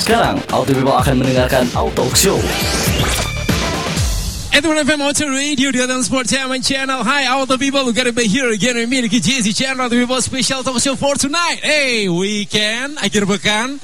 Sekarang, Auto People akan mendengarkan Auto Show. Edwin FM Auto Radio di Auto Sport Channel Channel. Hi all the people who gotta be here again with me di KJZ Channel Auto People Special Talk Show for tonight. Hey, weekend, akhir pekan.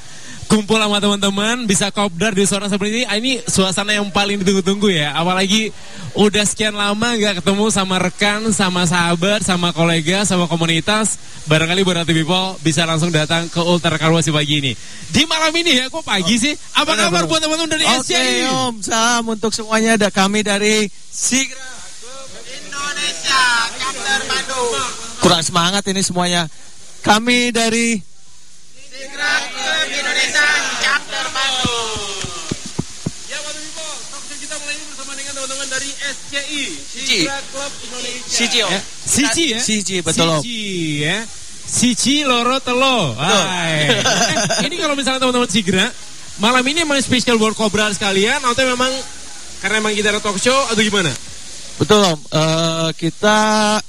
Kumpul sama teman-teman, bisa kopdar di suara seperti ini. Ah, Ini suasana yang paling ditunggu-tunggu ya. Apalagi udah sekian lama gak ketemu sama rekan, sama sahabat, sama kolega, sama komunitas. Barangkali buat Auto People bisa langsung datang ke Ultra Karwasi pagi ini. Di malam ini ya, kok pagi sih? Apa kabar buat teman-teman dari Oke SCI? Om, salam untuk semuanya. Ada kami dari Sigra. Indonesia, Chapter Bandung. Kurang semangat ini semuanya. Kami dari Club Indonesia, Chapter Bandung. Ya, Auto People, talk show kita mulai ini bersama dengan teman-teman dari SCI. Sici. Sigra Club Indonesia. Sici. Ya, Sici ya? Sici, betul. Sici ya. Sici loro telo. Hai. Eh, ini kalau misalnya teman-teman Sigra, malam ini emang spesial buat Cobra sekalian atau memang karena emang kita ada talk show atau gimana? Betul Om. Eh, kita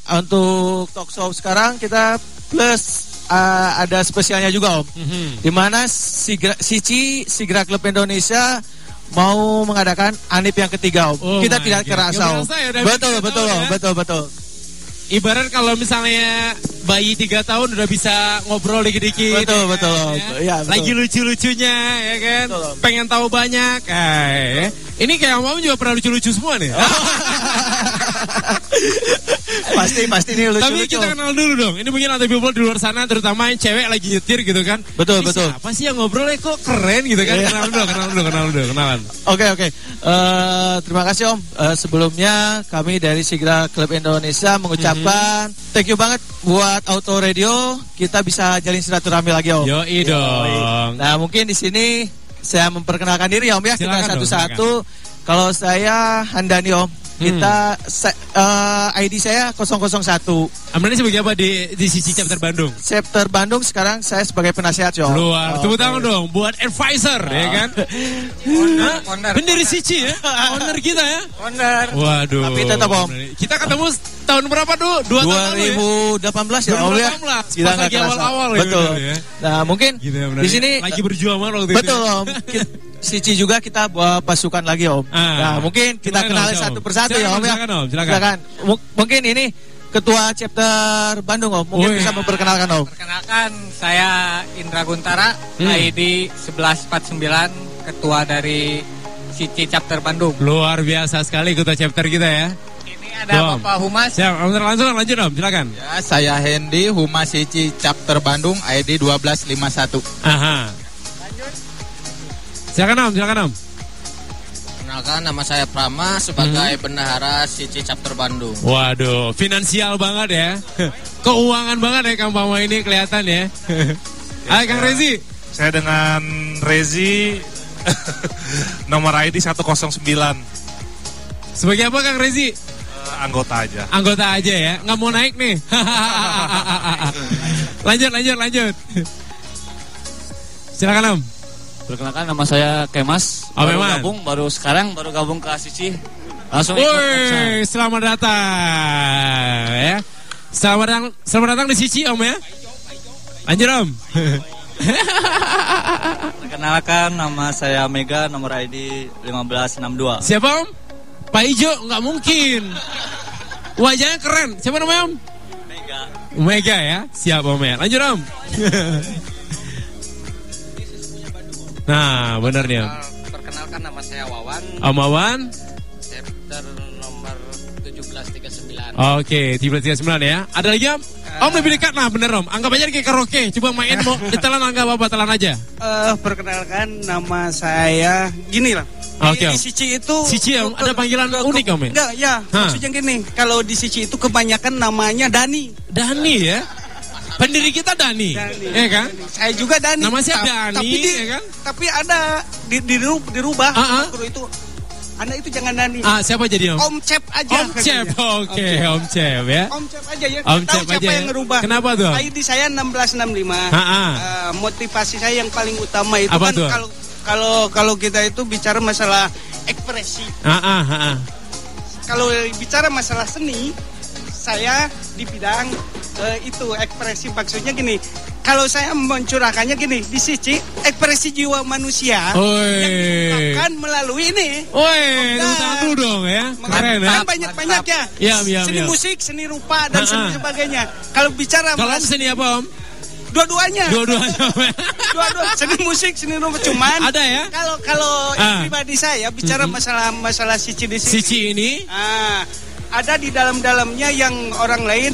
untuk talk show sekarang kita plus eh, ada spesialnya juga Om. Mhm. Di mana Sigra, Sici Sigra Club Indonesia mau mengadakan Anip yang ketiga Om. Oh kita tidak God. kerasa Nggak Om. ya, betul betul tahun ya. betul betul. Ibarat kalau misalnya bayi tiga tahun udah bisa ngobrol dikit-dikit. Betul, ya betul, kan, Om. ya. Iya, betul. Lagi lucu-lucunya ya kan. Betul, Om. Pengen tahu banyak. Eh, ini kayak Om juga pernah lucu-lucu semua nih. pasti pasti ini lucu Tapi lucu. kita kenal dulu dong. Ini mungkin ada people di luar sana terutama yang cewek lagi nyetir gitu kan. Betul, Ini betul. Siapa sih yang ngobrolnya kok keren gitu kan? Iya. Kenalan dulu, kenalan dulu, kenalan dulu, kenalan. Oke oke. Eh, terima kasih Om. Eh, sebelumnya kami dari Sigra Club Indonesia mengucapkan Mhm. thank you banget buat Auto Radio. Kita bisa jalin silaturahmi lagi Om. Yoi dong. Nah mungkin di sini saya memperkenalkan diri ya Om ya. Silakan kita satu-satu. Kalau saya Handani Om. Hmm. Kita se- eh, ID saya 001. Amrani sebagai apa di di sisi chapter Bandung? Chapter Bandung sekarang saya sebagai penasihat ya Om. Luar, Oh, tepuk tangan dong buat advisor ya kan. Hah? owner, Bener Sici ya, owner kita ya. Owner. Waduh. Tapi tetap, Om. Kita ketemu tahun berapa dulu? Dua tahun lalu ya. 2018 ya Om ya. 2018, Kita lagi awal-awal ya, Betul. ya. Nah mungkin Gitu ya, di sini lagi berjuang waktu itu. Betul ya. om. Sici juga kita bawa pasukan lagi om. Ah. Nah mungkin kita Silakan, kenalin Om. satu persatu ya Silakan, om ya. silakan, Om. Silakan. Mu- mungkin ini ketua chapter Bandung om. Mungkin Wih. bisa memperkenalkan om. Perkenalkan, saya Indra Guntara, Hmm. ID 1149, ketua dari Sici Chapter Bandung. Luar biasa sekali ketua chapter kita ya. Ini ada. Bapak Humas. Siap, Om, langsung lanjut om, silakan. Ya, saya Hendy, Humas Sici Chapter Bandung, ID 1251. Aha. Silakan om, silakan om. Perkenalkan, nama saya Prama sebagai Hmm. bendahara Sici Chapter Bandung. Waduh, finansial banget ya. Keuangan banget ya Kang Pama ini kelihatan ya. Hai Kang Rezi. Saya dengan Rezi nomor ID 109 Sebagai apa Kang Rezi? Eh, anggota aja. Anggota aja ya, nggak mau naik nih. lanjut, lanjut, lanjut. Silakan Om. Perkenalkan nama saya Kemas. Oh, baru Kemas. gabung, baru sekarang baru gabung ke Asici. Langsung ikut. Woi, selamat datang ya. Selamat datang, selamat datang di Sici Om ya. Lanjut Om. Perkenalkan nama saya Mega, nomor ID 1562. Siapa Om? Pak Ijo, nggak mungkin. Wajahnya keren. Siapa namanya Om? Mega. Mega ya, siap Om ya. Lanjut Om. nah, bener nih Om. Perkenalkan nama saya Wawan, Om Awan. chapter nomor 1739. Oke, 1339 ya. Ada lagi Om? Om lebih dekat nah bener Om. Anggap aja kayak karaoke. Coba main mau ditelan anggap apa telan aja. Eh, perkenalkan nama saya gini lah. Oke, Di, Om. di Sici itu Sici, Om. Ada panggilan unik, Om, ya? Enggak, ya. Hah. Maksudnya gini, kalau di Sici itu kebanyakan namanya Dani. Dani ya. Pendiri kita Dani. Dani. Ya kan? Saya juga Dani. Nama saya Ta- Dani, Tapi, di- ya kan? tapi ada di, diru- dirubah. Ah, ah. Guru itu Anda itu jangan Dani. Ah, siapa jadi Om? Om Cep aja. Om Cep. Oke, Om Cep ya. Om Cep aja ya. Om Tahu Cep siapa aja yang ya. ngerubah? Kenapa tuh? ID saya 1665. Ha, ha. Eh, motivasi saya yang paling utama itu Apa kan kalau kalau kalau kita itu bicara masalah ekspresi. Ah, ah, ah, ah. Kalau bicara masalah seni, saya di bidang eh, itu ekspresi maksudnya gini. kalau saya mencurahkannya gini, di sisi ekspresi jiwa manusia Oi. yang diungkapkan melalui ini. Woi, Nah. tepuk dong ya. Keren ya. Kan banyak-banyak ya. Iya, iya, seni iya. musik, seni rupa dan Ha-ha. seni sebagainya. Kalau bicara Kalau seni apa Om? dua-duanya. Dua-duanya. Dua-dua seni musik, seni rupa cuman Ada ya? Kalau kalau Ah. pribadi saya bicara masalah masalah sici di sini. Sici ini Ah, ada di dalam-dalamnya yang orang lain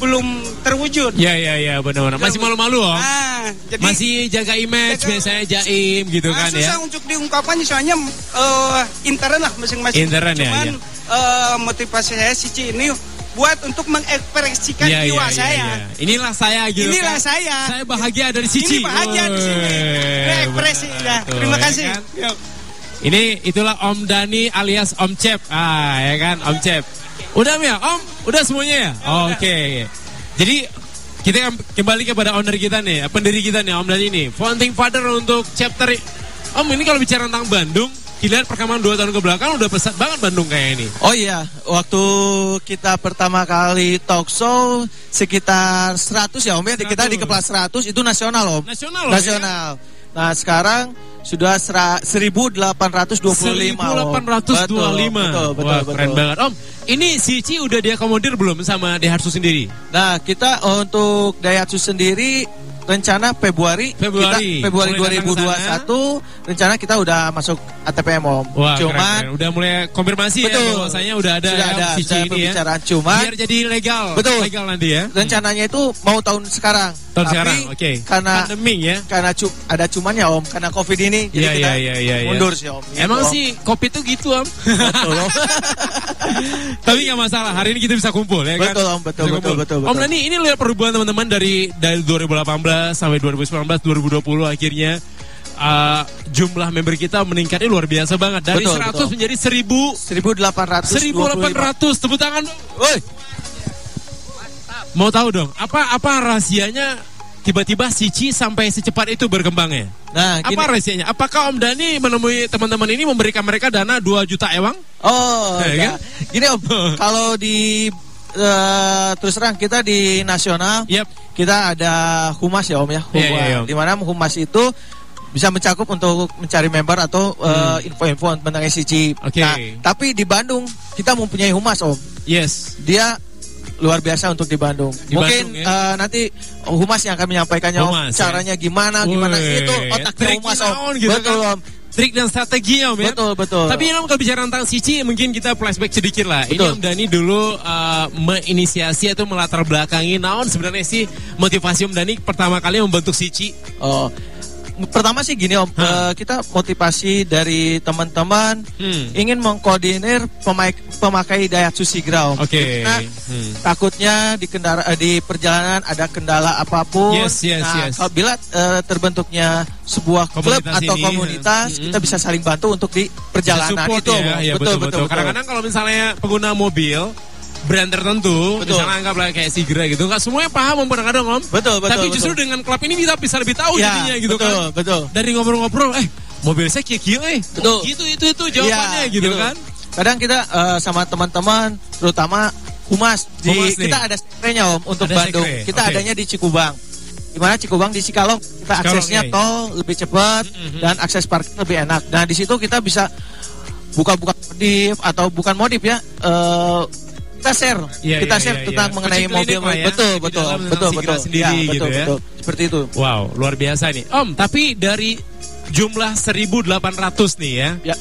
belum terwujud. Ya ya ya benar-benar. Masih malu-malu Om. Ah, jadi Masih jaga image Jaga- biasanya jaim gitu ah, kan susah ya. untuk diungkapkan soalnya eh, intern lah masing-masing. Intern ya, Cuman ya. eh, motivasi saya Sici ini buat untuk mengekspresikan Iya, jiwa iya, saya. iya, iya. Inilah saya gitu Inilah kan. saya. Saya bahagia dari Cici. Ini bahagia di sini. Ekspresi ya. Terima ya kasih. kan? Ya. Ini itulah Om Dani alias Om Cep. Ah, ya kan Om Cep. Udah ya, Om? Udah semuanya ya? Oke. Jadi kita kam- kembali kepada owner kita nih, pendiri kita nih Om Dani ini. Founding father untuk chapter Om ini kalau bicara tentang Bandung, dilihat perkembangan dua tahun ke belakang udah pesat banget Bandung kayak ini. Oh iya, waktu kita pertama kali talk show sekitar 100 ya Om ya, kita di 100. kepala 100 itu nasional Om. Nasional loh, ya? Nah sekarang sudah sera- 1825 Om. 1825. Betul, betul, betul, Wah, betul. keren banget. Om, ini si Ci udah diakomodir belum sama Daihatsu sendiri? Nah kita untuk Daihatsu sendiri rencana Februari, Februari. kita, Februari Mulai datang 2021 rencana kita udah masuk ATPM Om. Wah, Cuman keren, keren. udah mulai konfirmasi Betul. ya bahwasanya udah ada Sudah ya, ada, sudah ini ya. pembicaraan. Cuman- biar jadi legal. Betul. Legal nanti ya. rencananya itu mau tahun sekarang. Tahun Tapi sekarang, oke. Karena Pandemi ya. karena cu- ada cumannya Om, karena Covid ini jadi Iya, kita iya, iya, iya, iya. mundur sih Om. Gitu, Emang Om. sih kopi tuh gitu om. Betul, Om. Tapi nggak masalah. Hari ini kita bisa kumpul ya kan. Betul, Om. Betul, Bisa betul, kumpul. betul, Om betul. Nani ini lihat perubahan teman-teman dari dari 2018 sampai 2019 2020 akhirnya uh, jumlah member kita meningkatnya luar biasa banget dari Betul, 100 betul. menjadi 1000 1800 1800 tepuk tangan. Woi, Mau tahu dong, apa apa rahasianya tiba-tiba Cici sampai secepat itu berkembangnya? Nah, gini. Apa rahasianya? Apakah Om Dani menemui teman-teman ini memberikan mereka dana 2 juta ewang? Oh, ya. kan? Gini Om, kalau di eh, terus terang kita di nasional Yap. kita ada humas ya Om ya. Iya, iya, iya, Om. Di mana humas itu bisa mencakup untuk mencari member atau eh, info-info tentang SCG. Hmm. Oke. Nah, tapi di Bandung kita mempunyai humas Om. Yes. Dia luar biasa untuk di Bandung. Di Mungkin Bandung, ya? eh, nanti humas yang akan menyampaikannya Om. Humas, ya? Caranya gimana, gimana Woi, itu otaknya triknya humas Om. gitu betul kan? Om. Trik dan strategi ya Om ya? Betul, betul. Tapi Om kalau bicara tentang Cici mungkin kita flashback sedikit lah. Ini Betul. Om Dani dulu uh, menginisiasi atau melatar belakangi naon sebenarnya sih motivasi Om Dani pertama kali membentuk Cici. Oh, pertama sih gini om, Hah. Eh, kita motivasi dari teman-teman Hmm. ingin mengkoordinir pemakai, pemakai Daihatsu Sigra om. Oke. Karena Hmm. takutnya di kendara eh, di perjalanan ada kendala apa pun. Yes, yes, nah, yes. Apabila eh, terbentuknya sebuah klub Komunitas atau ini, komunitas, hmm. kita bisa saling bantu untuk di perjalanan Support itu. ya, Om. ya betul, betul, Kadang-kadang kalau misalnya pengguna mobil brand tertentu, Betul. misalnya anggaplah kayak Sigra gitu, nggak semuanya paham kadang-kadang om. Betul, betul, Tapi justru betul. dengan klub ini kita bisa lebih tahu Ya, jadinya gitu betul, kan. betul. Dari ngobrol-ngobrol, eh mobil saya kayak gini, eh. Betul. Gitu, itu, itu jawabannya Iya, gitu, kan. Kadang kita eh, sama teman-teman, terutama humas, di, Humas nih. kita ada sekrenya om untuk Ada Bandung. sekre, Kita oke. adanya di Cikubang. Di mana Cikubang di Cikalong kita Cikalong, aksesnya iya. tol lebih cepat Mhm. dan akses parkir lebih enak. Nah di situ kita bisa buka-buka modif atau bukan modif ya. eh, kita share, Iya, kita iya, share iya, tentang iya. mengenai mobil, lah ya, betul, betul, betul, betul, sendiri Ya, gitu betul, ya. betul, seperti itu. Wow, luar biasa nih. Om, tapi dari jumlah 1800 nih ya. Ya.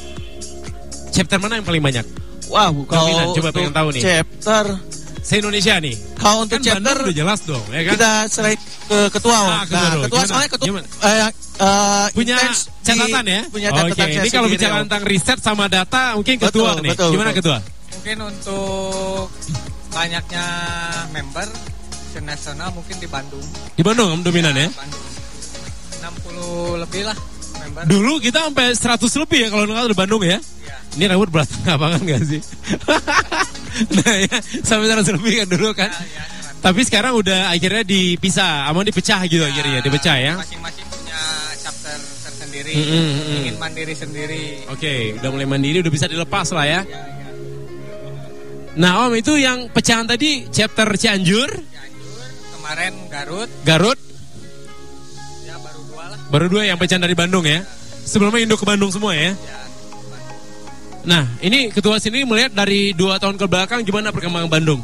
Chapter mana yang paling banyak? Wow, Dominan, kalau coba pengen tahu nih. chapter, Se-Indonesia nih. kalau untuk Kan chapter udah jelas dong, ya kan? kita serahin ke ketua Om. Ah, ketua nah ketua Gimana? soalnya ketua Gimana? eh, eh, punya catatan ya? punya Oke, catatan saya ini kalau bicara tentang riset sama data mungkin Betul, ketua nih. betul, Gimana betul. ketua? Mungkin untuk banyaknya member senasional mungkin di Bandung. Di Bandung Om dominan ya? Bandung. 60 lebih lah member. Dulu kita sampai 100 lebih ya kalau nggak di Bandung ya. Iya. Ini rambut berat banget gak sih? nah ya, sampai 100 lebih kan dulu kan. Ya, ya. Tapi sekarang udah akhirnya dipisah, aman dipecah gitu akhirnya, dipecah ya. Masing-masing punya chapter tersendiri, Mm, mm, mm. ingin mandiri sendiri. Oke, udah mulai mandiri, udah bisa dilepas lah ya. Nah Om itu yang pecahan tadi chapter Cianjur, Cianjur, kemarin Garut, Garut, Baru dua yang pecahan dari Bandung ya. Sebelumnya Indo ke Bandung semua ya. Nah, ini ketua sini melihat dari dua tahun ke belakang gimana perkembangan Bandung?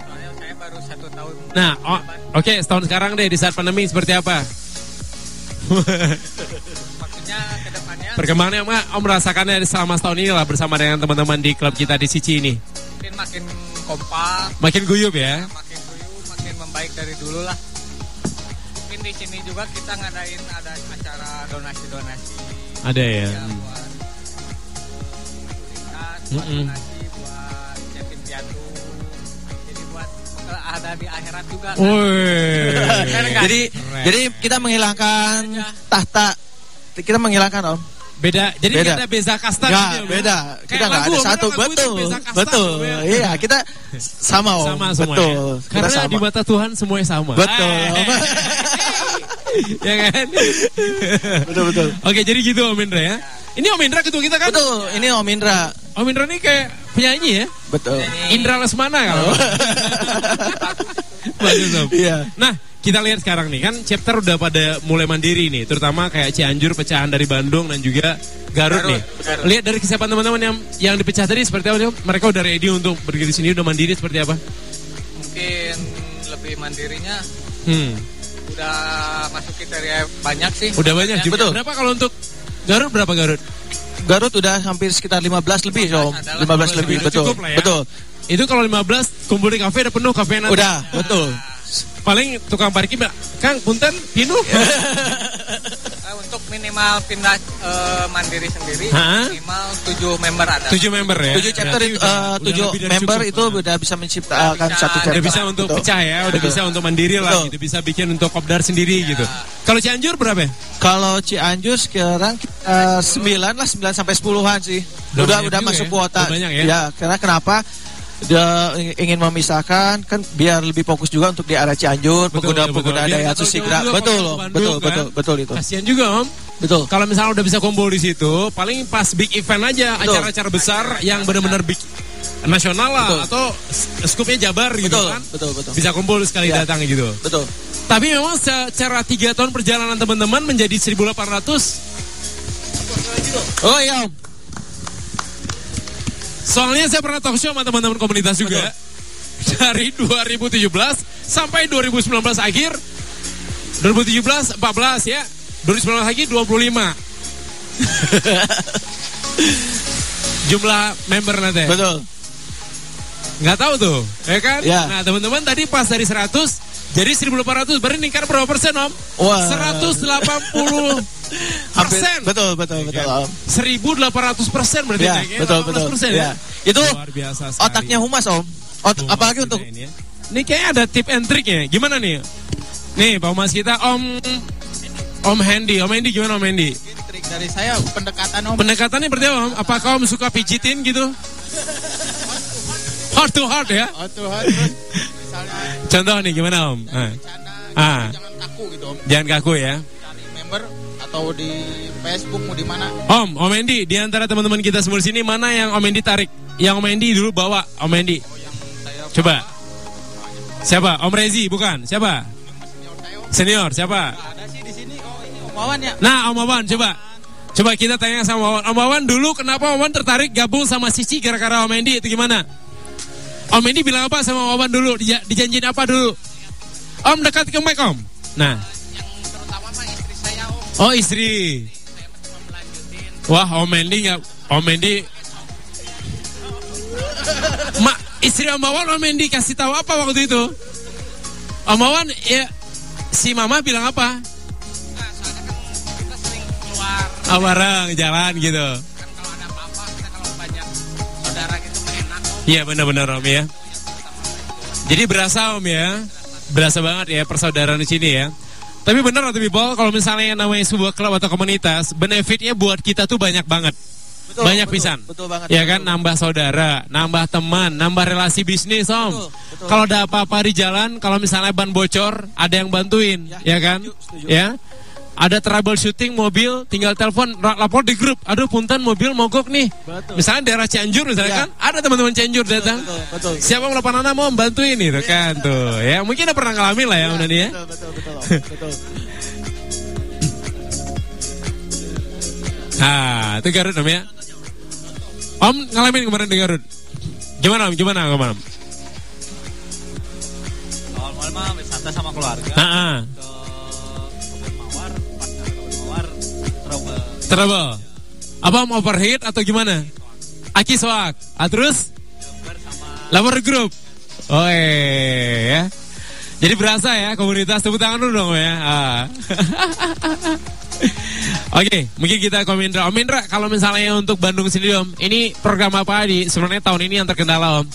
Soalnya saya baru satu tahun. Nah, oh, oke setahun sekarang deh di saat pandemi seperti apa? Depannya Perkembangannya Om, Om merasakannya selama setahun ini lah bersama dengan teman-teman di klub kita di Sici ini. mungkin makin kompak, Makin guyup ya. makin guyup, makin membaik dari dulu lah. Mungkin di sini juga kita ngadain ada acara donasi-donasi. Ada ya. Ya, buat donasi, buat yatim piatu. Jadi buat ada di akhirat juga. kan. Woi. Jadi Keren. jadi kita menghilangkan tahta kita menghilangkan Om. Beda. Jadi Beda. kita beza kasta Enggak, gitu ya, ya? beda. Kayak Kita nggak ada satu. Betul. kasta, Betul. Om, ya. Iya, kita sama Om. Sama semua Betul. ya. Kita Karena sama. di mata Tuhan semuanya sama. Betul. Ya kan? betul betul. Oke, jadi gitu Om Indra ya. Ini Om Indra ketua kita kan? Betul. Ini Om Indra. Om Indra ini kayak penyanyi ya. Betul. Indra Lesmana kalau. Bagus Om. Iya. Nah, kita lihat sekarang nih kan chapter udah pada mulai mandiri nih, terutama kayak Cianjur pecahan dari Bandung dan juga Garut, Garut, nih. Garut. Lihat dari kesiapan teman-teman yang yang dipecah tadi seperti apa? Om? Mereka udah ready untuk berdiri di sini udah mandiri seperti apa? Mungkin lebih mandirinya Hmm. udah masuk kriteria banyak sih. Udah banyak juga. Betul. Berapa kalau untuk Garut berapa Garut? Garut udah hampir sekitar 15 lebih, Om. 15 lebih, betul. cukup lah ya. Betul. Itu kalau 15 kumpul di kafe udah penuh kafe nanti. Udah, betul. Paling tukang parkir bilang, Kang, punten, pinu. Eh, untuk minimal pindah eh, mandiri sendiri Hah? minimal 7 member ada. 7 member ya. 7 chapter Berarti itu udah- udah 7 lebih dari member cukup. itu udah bisa menciptakan bisa, satu chapter. Udah bisa untuk Betul. pecah ya, udah Betul. bisa untuk mandiri lah Betul. gitu, bisa bikin untuk kopdar sendiri gitu. Kalau Cianjur berapa ya? Kalau Cianjur sekarang 9 lah 9 sampai 10-an sih. Udah Udah udah masuk ya. kuota. Udah banyak ya. karena kenapa? Dia ingin memisahkan kan biar lebih fokus juga untuk di area Cianjur, Betul, pemuda betul, pemuda betul. Betul, loh. Bandung, betul, kan. betul, betul itu. Kasihan juga om. Betul. Kalau misalnya udah bisa kumpul di situ, paling pas big event aja, Betul. acara-acara besar yang benar-benar big nasional lah Betul. atau skupnya Jabar gitu Betul, kan. betul, betul. Bisa kumpul sekali Ya. datang gitu. Betul. Tapi memang secara tiga tahun perjalanan teman-teman menjadi 1800 Oh iya, Om. Soalnya saya pernah talk show sama teman-teman komunitas juga. Dari 2017 sampai 2019 akhir. 2017 14 ya. 2019 lagi 25. Jumlah member nanti. Betul. Nggak tahu tuh, ya kan? Ya. Nah, teman-teman tadi pas dari 100 jadi 1800 berarti meningkat berapa persen, Om? Wah. 180 Hampir, persen. betul, betul, betul, Om. 1800 persen berarti Ya, naiknya, betul, 18% betul. persen Ya. ya. Itu Luar biasa sekali. otaknya humas, Om. Ot- Tuh, apalagi untuk Ini, ya. Ini kayaknya ada tip and triknya. Gimana nih? Nih, Pak Mas kita Om Om Hendy. Om Hendy gimana Om Hendy? Trik dari saya pendekatan om. Pendekatannya seperti apa Om? Apakah Om suka pijitin gitu? Heart to heart ya? Oh Tuhan, terus misalnya Contoh nih gimana Om? Ah. Ah. jangan kaku gitu om. Jangan kaku ya. Cari member atau di Facebook mau di mana? Om, Om Hendy, di antara teman-teman kita semua di sini mana yang Om Hendy tarik? Yang Om Hendy dulu bawa, Om Hendy. Coba. Siapa? Om Rezi, bukan? Siapa? Senior, siapa? Ada sih di sini. Oh ini Om Wawan ya. Nah, Om Wawan, coba. Coba kita tanya sama Wawan. Om Wawan dulu kenapa Om Wawan tertarik gabung sama Cici gara-gara Om Hendy itu gimana? Om Hendy bilang apa sama Wawan dulu? Dija- dijanjiin apa dulu? Om dekat ke mic Om. Nah. Oh istri. Wah Om Hendy nggak Om Hendy. Mak istri Om Wawan Om Hendy kasih tahu apa waktu itu? Om Wawan ya si Mama bilang apa? Oh, bareng jalan gitu. Iya benar-benar Om ya. Jadi berasa Om ya. Berasa banget ya persaudaraan di sini ya. Tapi benar atau people kalau misalnya yang namanya sebuah klub atau komunitas, benefitnya buat kita tuh banyak banget. Betul, banyak betul, pisan. betul banget, Ya betul. kan nambah saudara, nambah teman, nambah relasi bisnis Om. Betul, betul. Kalau ada apa-apa di jalan, kalau misalnya ban bocor, ada yang bantuin, ya, Ya, kan? setuju, setuju. Ya. Ada troubleshooting mobil, tinggal telepon lapor di grup. Aduh, punten mobil mogok nih. Betul. Misalnya daerah Cianjur misalnya Iya. kan, ada teman-teman Cianjur datang. betul, betul. Siapa yang lapan anak mau bantuin nih, tuh kan tuh. Ya, mungkin udah pernah ngalamin lah ya, Om Dani ya. Betul, betul, betul, Om. betul. Nah, itu Garut Om ya. Om ngalamin kemarin di Garut. Gimana Om? Gimana kemarin? Awal-awal mah wisata sama keluarga. Ah, ah. Ke trouble. Om overheat atau gimana? Aki soak. Ah, terus? Di grup. Oh ya. Jadi berasa ya komunitas tepuk tangan dulu dong ya. Ah. Oke, mungkin kita ke Om Indra. Om kalau misalnya untuk Bandung sendiri Om, ini program apa di sebenarnya tahun ini yang terkendala Om?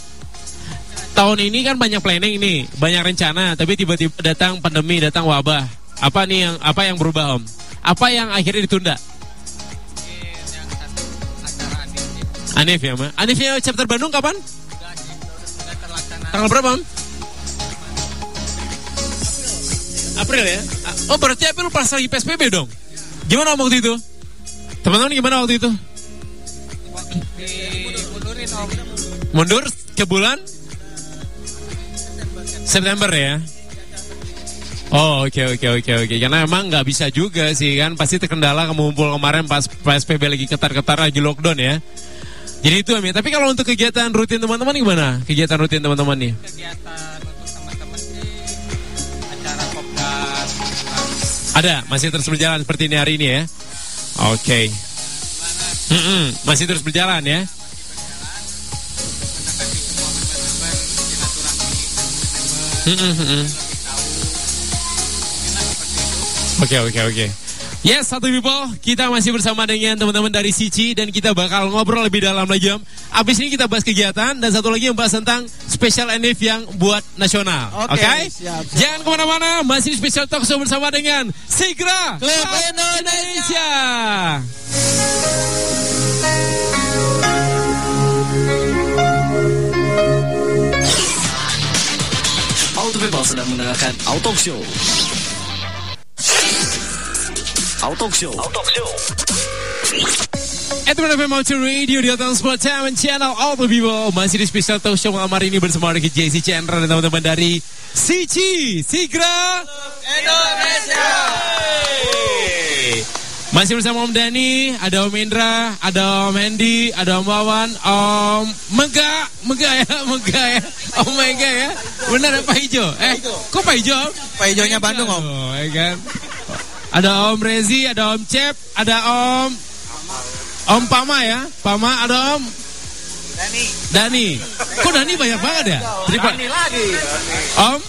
Tahun ini kan banyak planning nih, banyak rencana, tapi tiba-tiba datang pandemi, datang wabah. Apa nih yang apa yang berubah Om? Apa yang akhirnya ditunda? Anif ya, Ma? Anifnya chapter Bandung kapan? Tanggal berapa? April ya? Oh, berarti April pas lagi PSBB dong? Gimana waktu itu? Teman-teman gimana waktu itu? Mundur ke bulan? September ya? Oh oke oke oke oke karena emang nggak bisa juga sih kan pasti terkendala kemumpul kemarin pas PSBB lagi ketar-ketar lagi lockdown ya. Jadi itu Om ya. Tapi kalau untuk kegiatan rutin teman-teman gimana? Kegiatan rutin teman-teman nih? Kegiatan untuk teman-teman sih acara kopdar. Ada, masih terus berjalan seperti ini hari ini ya. Oke. Mm-mm, masih terus berjalan ya. Oke oke oke. Yes, satu people, kita masih bersama dengan teman-teman dari Sici dan kita bakal ngobrol lebih dalam lagi Om. Abis ini kita bahas kegiatan dan satu lagi yang bahas tentang special NF yang buat nasional. Oke? Siap, siap. Jangan ke mana-mana, masih special talk show bersama dengan Sigra Klub Indonesia. Indonesia. Auto People sedang mendengarkan Auto Show. Auto Show. Auto Show. Itu FM Mountain Radio di Hotel Sport Time Channel All the People Masih di special talk show malam hari ini bersama dengan JC Chandra dan teman-teman dari Sici Sigra Indonesia Masih bersama Om Dani, ada Om Indra, ada Om Hendy, ada Om Wawan, Om Mega, Mega ya, Mega ya, Om Mega ya. Benar ya Pak Ijo? Eh, kok Pak Ijo? Pak Ijonya Bandung, Om. Oh, ya kan. Ada Om Rezi, ada Om Cep, ada Om Om Pama ya, Pama, ada Om Dani Dani. Kok Dani banyak banget ya? Triple. lagi Om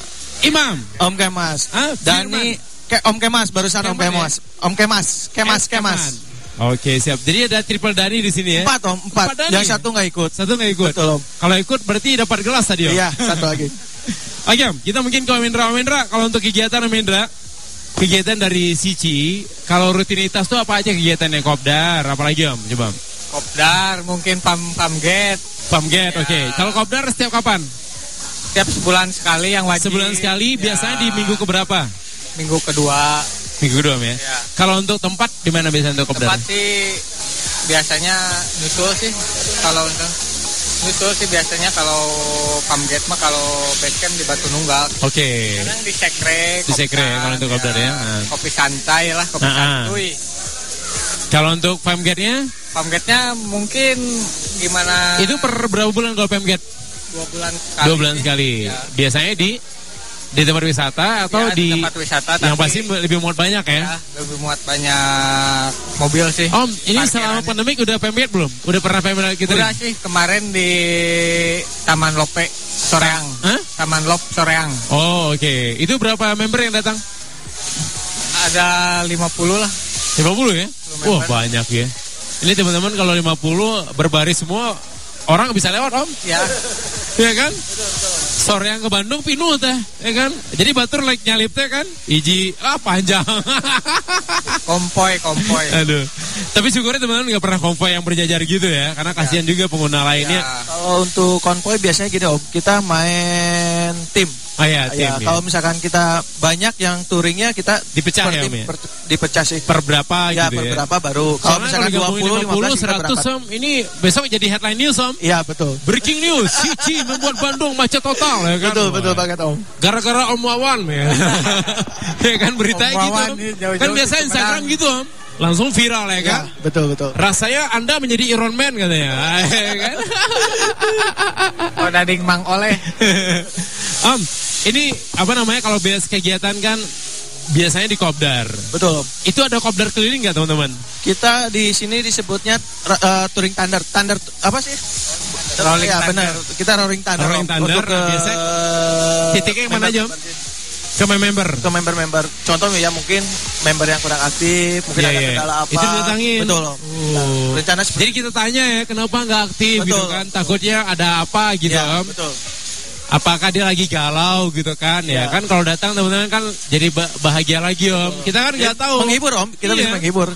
Imam. Om Kemas. Ah, Dani ke Om Kemas barusan Om Kemas, Kemas. Om Kemas, Kemas, S. Kemas. Oke siap. Jadi ada triple Dani di sini ya. Empat Om, empat. Empat Dani. Yang satu nggak ikut. Satu nggak ikut. Betul Om. Kalau ikut berarti dapat gelas tadi Om. Iya, satu lagi. Oke Om, kita mungkin ke Om Indra. Om Indra, kalau untuk kegiatan Om Indra, kegiatan dari Sici, kalau rutinitas tuh apa aja kegiatannya Kopdar, apalagi Om? Coba kopdar mungkin pam pamget Pamget, oke. Kalau Kopdar setiap kapan? setiap sebulan sekali yang wajib Sebulan sekali, Ya, biasanya di minggu keberapa? minggu kedua Minggu kedua ya. Ya. Kalau untuk tempat di mana biasanya untuk Kopdar? tempat sih biasanya nyusul sih kalau untuk nyusul sih biasanya kalau pamget mah kalau basecamp di Batu Nunggal Oke. kadang di sekre Di sekre ya, kalau untuk kopdar ya. Nah. kopi santai lah kopi Ah, ah. santuy Kalau untuk Pamgetnya, pamgetnya mungkin gimana itu per berapa bulan kalau Pamget? dua bulan sekali Dua bulan sekali. Ya. Biasanya di di tempat wisata atau Ya, di, tempat wisata yang tapi- pasti lebih muat banyak ya. ya, lebih muat banyak mobil sih Om, ini selama pandemik udah Pamget belum? Udah pernah Pamget gitu? Udah sih kemarin di Taman Lope Soreang. Hah? Taman Lop Soreang. Oh, oke. Itu berapa member yang datang? Ada 50 lah. 50 ya? member. Wah, banyak ya. Ini teman-teman kalau 50 berbaris semua orang bisa lewat, Om. Ya, Iya kan? sore yang ke Bandung pinuh teh, ya kan? Jadi batur like nyalip teh kan, iji ah panjang. Kompoi, kompoi. Aduh. Tapi syukurnya teman-teman nggak pernah konvoy yang berjajar gitu ya, karena kasihan juga pengguna lainnya. Ya. Kalau untuk konvoy biasanya gini om, kita main tim. Oh ya, tim. Ya, ya. kalau misalkan kita banyak yang touringnya kita Dipecah per ya, tim, ya? per- dipecah sih. per berapa ya, gitu per ya. berapa baru. Kalau misalkan digabungin 20, 15 kita 100 berangkat. Om, ini besok jadi headline news Om. Iya betul. Breaking news, Cici membuat Bandung macet total ya kan. Betul, betul banget om. Gara-gara Om Wawan ya. ya kan berita Om gitu. Wawan Om. ini jauh-jauh Kan biasa Instagram gitu Om. Langsung viral ya kan. Ya, betul betul. Rasanya Anda menjadi Iron Man katanya. ya kan? Oh, dading Mang Oleh. Om, ini apa namanya kalau biasa kegiatan kan biasanya di Kopdar. Betul. Itu ada Kopdar keliling nggak teman-teman? Kita di sini disebutnya eh, touring thunder. Thunder apa sih? Rolling ya, thunder. benar. Kita rolling thunder. Rolling thunder, Untuk ke biasa- Titiknya yang mana aja, Om? Ke member. ke member-member. Contoh ya mungkin member yang kurang aktif, mungkin Iya, ada iya. kendala apa. Itu didatangin. Betul. Om. Nah, rencana seperti Jadi kita tanya ya kenapa nggak aktif Betul. gitu kan? Takutnya ada apa gitu Om. betul. Apakah dia lagi galau gitu kan? Ya, Ya. kan kalau datang teman-teman kan jadi ba- bahagia lagi Om. Kita kan nggak tahu. Menghibur Om, kita Iya. bisa menghibur.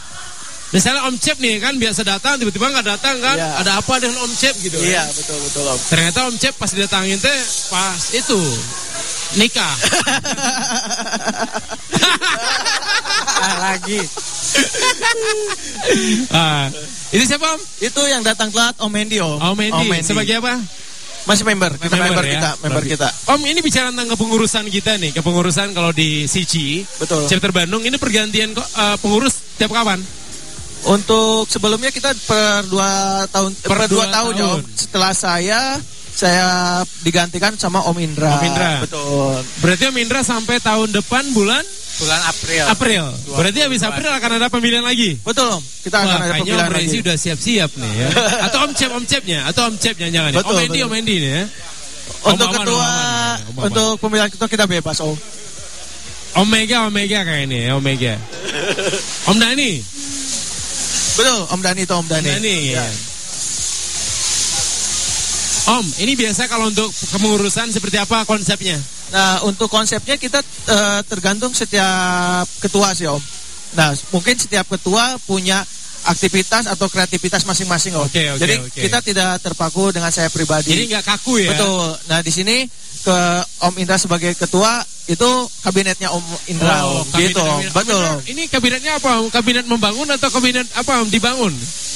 Misalnya Om Cep nih kan biasa datang tiba-tiba nggak datang kan? Iya. Ada apa dengan Om Cep gitu? Iya, kan? betul betul Om. Ternyata Om Cep pas didatangin teh pas itu nikah. Ah, lagi. ah, ini siapa Om? Itu yang datang telat Om Mendy Om. Om Mendy. Sebagai apa? Masih member, kita member, ya? kita, member kita. Om ini bicara tentang kepengurusan kita nih, kepengurusan kalau di Sici, Betul. chapter Bandung ini pergantian kok eh, pengurus tiap kapan? Untuk sebelumnya kita per dua tahun Per per, dua dua tahun, ya, Om. tahun. Setelah saya saya digantikan sama Om Indra. Om Indra. Betul. Berarti Om Indra sampai tahun depan bulan Bulan April. April. Berarti habis April akan ada pemilihan lagi. Betul Om. Kita akan ada Om pemilihan Rezi lagi. udah siap-siap nih ya. Atau Om Cep, Om Cepnya, atau Om Cepnya jangan. Betul, Om Endi. Om Endi nih ya. Untuk Om ketua Om ya, Om untuk pemilihan ketua kita bebas Om. Om Mega, Om Mega kayak ini ya, Om Mega. Om Dani, Betul Om Dani itu Om Om Dani. Dani. Ya. ya. Om, ini biasa kalau untuk kepengurusan seperti apa konsepnya? Nah untuk konsepnya kita eh, tergantung setiap ketua sih Om. Nah mungkin setiap ketua punya aktivitas atau kreativitas masing-masing Om. Oke, oke, Jadi oke. kita tidak terpaku dengan saya pribadi. Jadi nggak kaku ya? Betul. Nah di sini ke Om Indra sebagai ketua itu kabinetnya Om Indra Oh, Om. kabinet- gitu Om. kabinet. Betul Om Om. Indra, Ini kabinetnya apa? Om? Kabinet membangun atau kabinet apa? Om? Dibangun?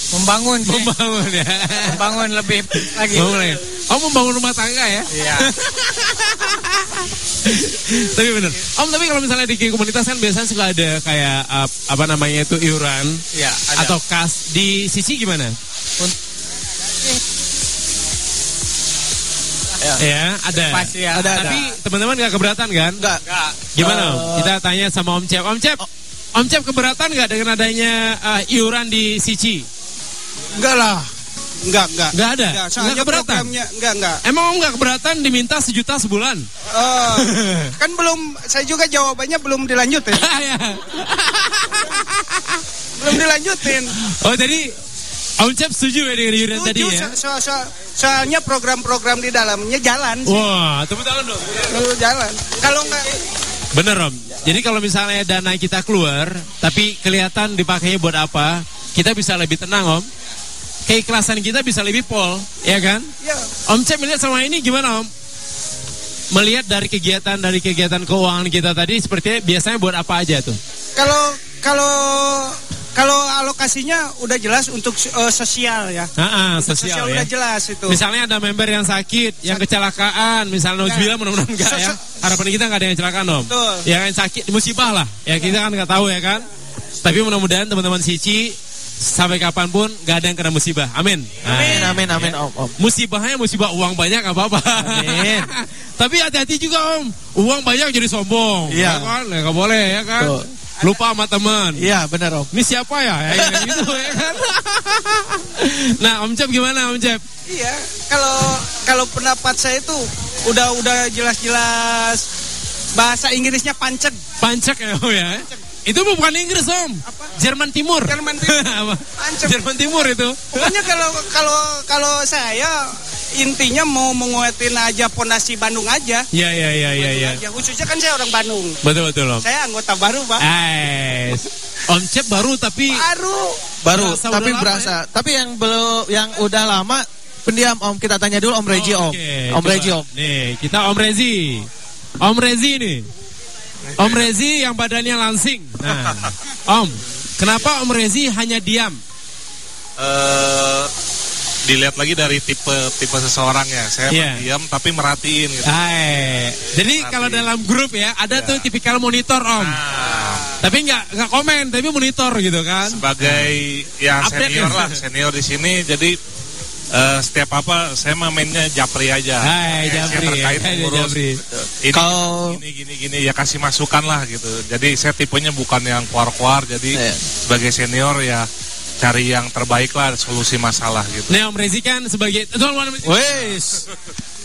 Membangun sih. Membangun ya. Membangun lebih lagi. Membangun ya. Oh membangun rumah tangga ya? Iya. tapi bener. Om tapi kalau misalnya di komunitas kan biasanya suka ada kayak apa namanya itu iuran Iya, ada. atau kas di sisi gimana? Ya, ada. Pasti ya. Ada, ada. Tapi teman-teman gak keberatan kan? Enggak. Enggak. Gimana Om? Kita tanya sama Om Cep. Om Cep, Om Cep keberatan gak dengan adanya uh, iuran di Sici? Enggak lah. Enggak, enggak. Gak ada? Enggak, Gak soalnya keberatan? enggak, enggak. Emang Om gak keberatan diminta sejuta sebulan? Eh, kan belum saya juga jawabannya belum dilanjutin. Ya. belum dilanjutin. oh jadi Om Cep setuju ya dengan iuran tadi ya? so- so- so- soalnya program-program di dalamnya jalan sih. Wah, tepuk tangan dong. Lalu jalan. Kalau enggak Bener Om. Jadi kalau misalnya dana kita keluar, tapi kelihatan dipakainya buat apa, kita bisa lebih tenang Om. Keikhlasan kita bisa lebih pol, ya kan? ya Om Cep melihat sama ini gimana Om? Melihat dari kegiatan dari kegiatan keuangan kita tadi sepertinya biasanya buat apa aja tuh? kalau kalau kalau alokasinya udah jelas untuk eh, sosial ya. Untuk sosial, sosial ya. udah jelas itu. Misalnya ada member yang sakit, yang kecelakaan, misalnya Nauzubillah mudah-mudahan enggak So- ya. Harapan kita enggak ada yang kecelakaan Om. Betul. Yang sakit musibah lah. Ya kita kan nggak tahu ya kan. Tapi mudah-mudahan teman-teman Sici sampai kapan pun nggak ada yang kena musibah. Amin. Amin Nah, amin amin Om Om. Musibahnya musibah uang banyak nggak apa-apa. Amin. Tapi hati-hati juga Om. Uang banyak jadi sombong. Iya. Ya kan? Ya, nggak boleh ya kan. Betul. Lupa sama teman. Iya benar Om. Ini siapa ya? Ya, ya, gitu ya kan. nah Om Cep gimana Om Cep? Iya, kalau kalau pendapat saya itu udah udah jelas-jelas bahasa Inggrisnya pancet. Pancek ya Om ya? Itu bukan Inggris Om. Jerman Timur. Jerman Timur. Apa? Jerman Timur itu. Pokoknya kalau kalau kalau saya intinya mau menguatin aja pondasi Bandung aja. Iya iya iya iya iya. Ya, khususnya kan saya orang Bandung. Betul betul Om. Saya anggota baru, Pak. Eh, Om Cep baru tapi Baru. Baru, Berasa tapi udah lama berasa. Tapi yang belum yang udah lama pendiam Om kita tanya dulu Om Reji Oh, Om. oke. Om Coba. Reji Om. Nih, kita Om Rezi. Om Rezi nih. Om Rezi yang badannya langsing. Nah, Om, kenapa Om Rezi hanya diam? eh dilihat lagi dari tipe tipe seseorang ya. Saya Iya. diam tapi merhatiin gitu. Hai. Jadi Nanti. kalau dalam grup ya ada Ya. tuh tipikal monitor Om. Nah, Tapi nggak nggak komen, tapi monitor gitu kan. sebagai yang Update senior ya. lah, senior di sini jadi eh, setiap apa saya mah mainnya japri aja. Hai, Ya, Japri, saya terkait hai, mengurus Japri. ini Kalau- gini gini gini ya kasih masukan lah gitu. Jadi saya tipenya bukan yang kuar-kuar jadi Iya. sebagai senior ya cari yang terbaik lah solusi masalah gitu. Nih Om Rezi kan sebagai Wes.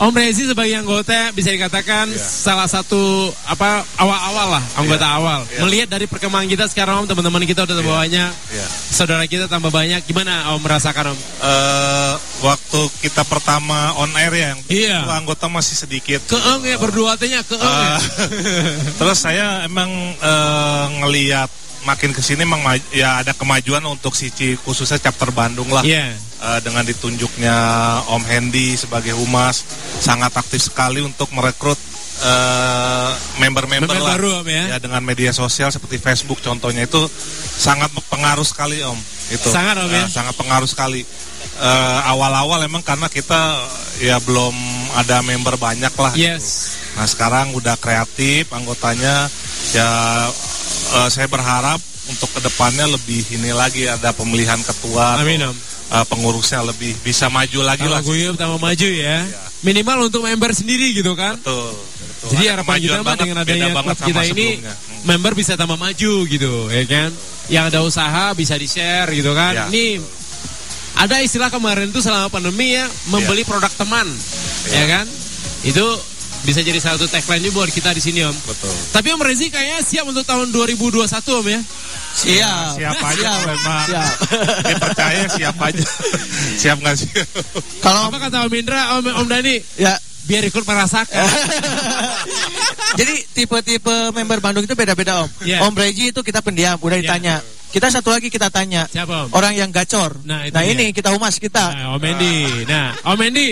Om Rezi sebagai anggota bisa dikatakan Iya. salah satu apa awal-awal lah anggota awal. Iya. Melihat dari perkembangan kita sekarang Om teman-teman kita udah tambah banyak, Iya. saudara kita tambah banyak. Gimana Om merasakan Om? eh waktu kita pertama on air ya, yang Iya. itu anggota masih sedikit. Keeng ya berdua tanya keeng ya. Eh, terus saya emang eh, ngeliat makin ke sini emang maj- ya ada kemajuan untuk Sici khususnya chapter Bandung lah. Iya. Eh, dengan ditunjuknya Om Hendy sebagai humas sangat aktif sekali untuk merekrut eh, member-member Member lah. baru, Om, ya? dengan media sosial seperti Facebook contohnya itu sangat pengaruh sekali Om. Itu Sangat, Om, ya? Eh, sangat pengaruh sekali. Eh, awal-awal emang karena kita ya belum ada member banyak lah. gitu. Yes. Nah sekarang udah kreatif anggotanya ya eh, saya berharap untuk ke depannya lebih ini lagi ada pemilihan ketua, Amin Om. eh, pengurusnya lebih bisa maju lagi lah. gue tambah maju ya. Minimal untuk member sendiri gitu kan. Betul. betul. Jadi harapan kita mah banget, dengan adanya klub kita ini. Hmm. member bisa tambah maju gitu ya kan. Yang ada usaha bisa di-share gitu kan. Ya, Ini ada istilah kemarin tuh selama pandemi ya membeli produk teman ya kan. Itu bisa jadi satu tagline juga buat kita di sini Om. Betul. Tapi Om Rezi kayaknya siap untuk tahun 2021 Om ya. Siap. Siap aja Siap. memang. Siap. Dipercaya siap aja. siap nggak sih? Kalau Apa kata Om Indra, Om, Om Dani? ya Biar ikut merasakan. Jadi tipe-tipe member Bandung itu beda-beda Om. Iya. Om Reji itu kita pendiam, udah Iya. ditanya. Kita satu lagi kita tanya. Siapa Om? Orang yang gacor. Nah, itu Nah, dia. ini kita humas kita. Nah, Om Endi. Nah, Om Endi.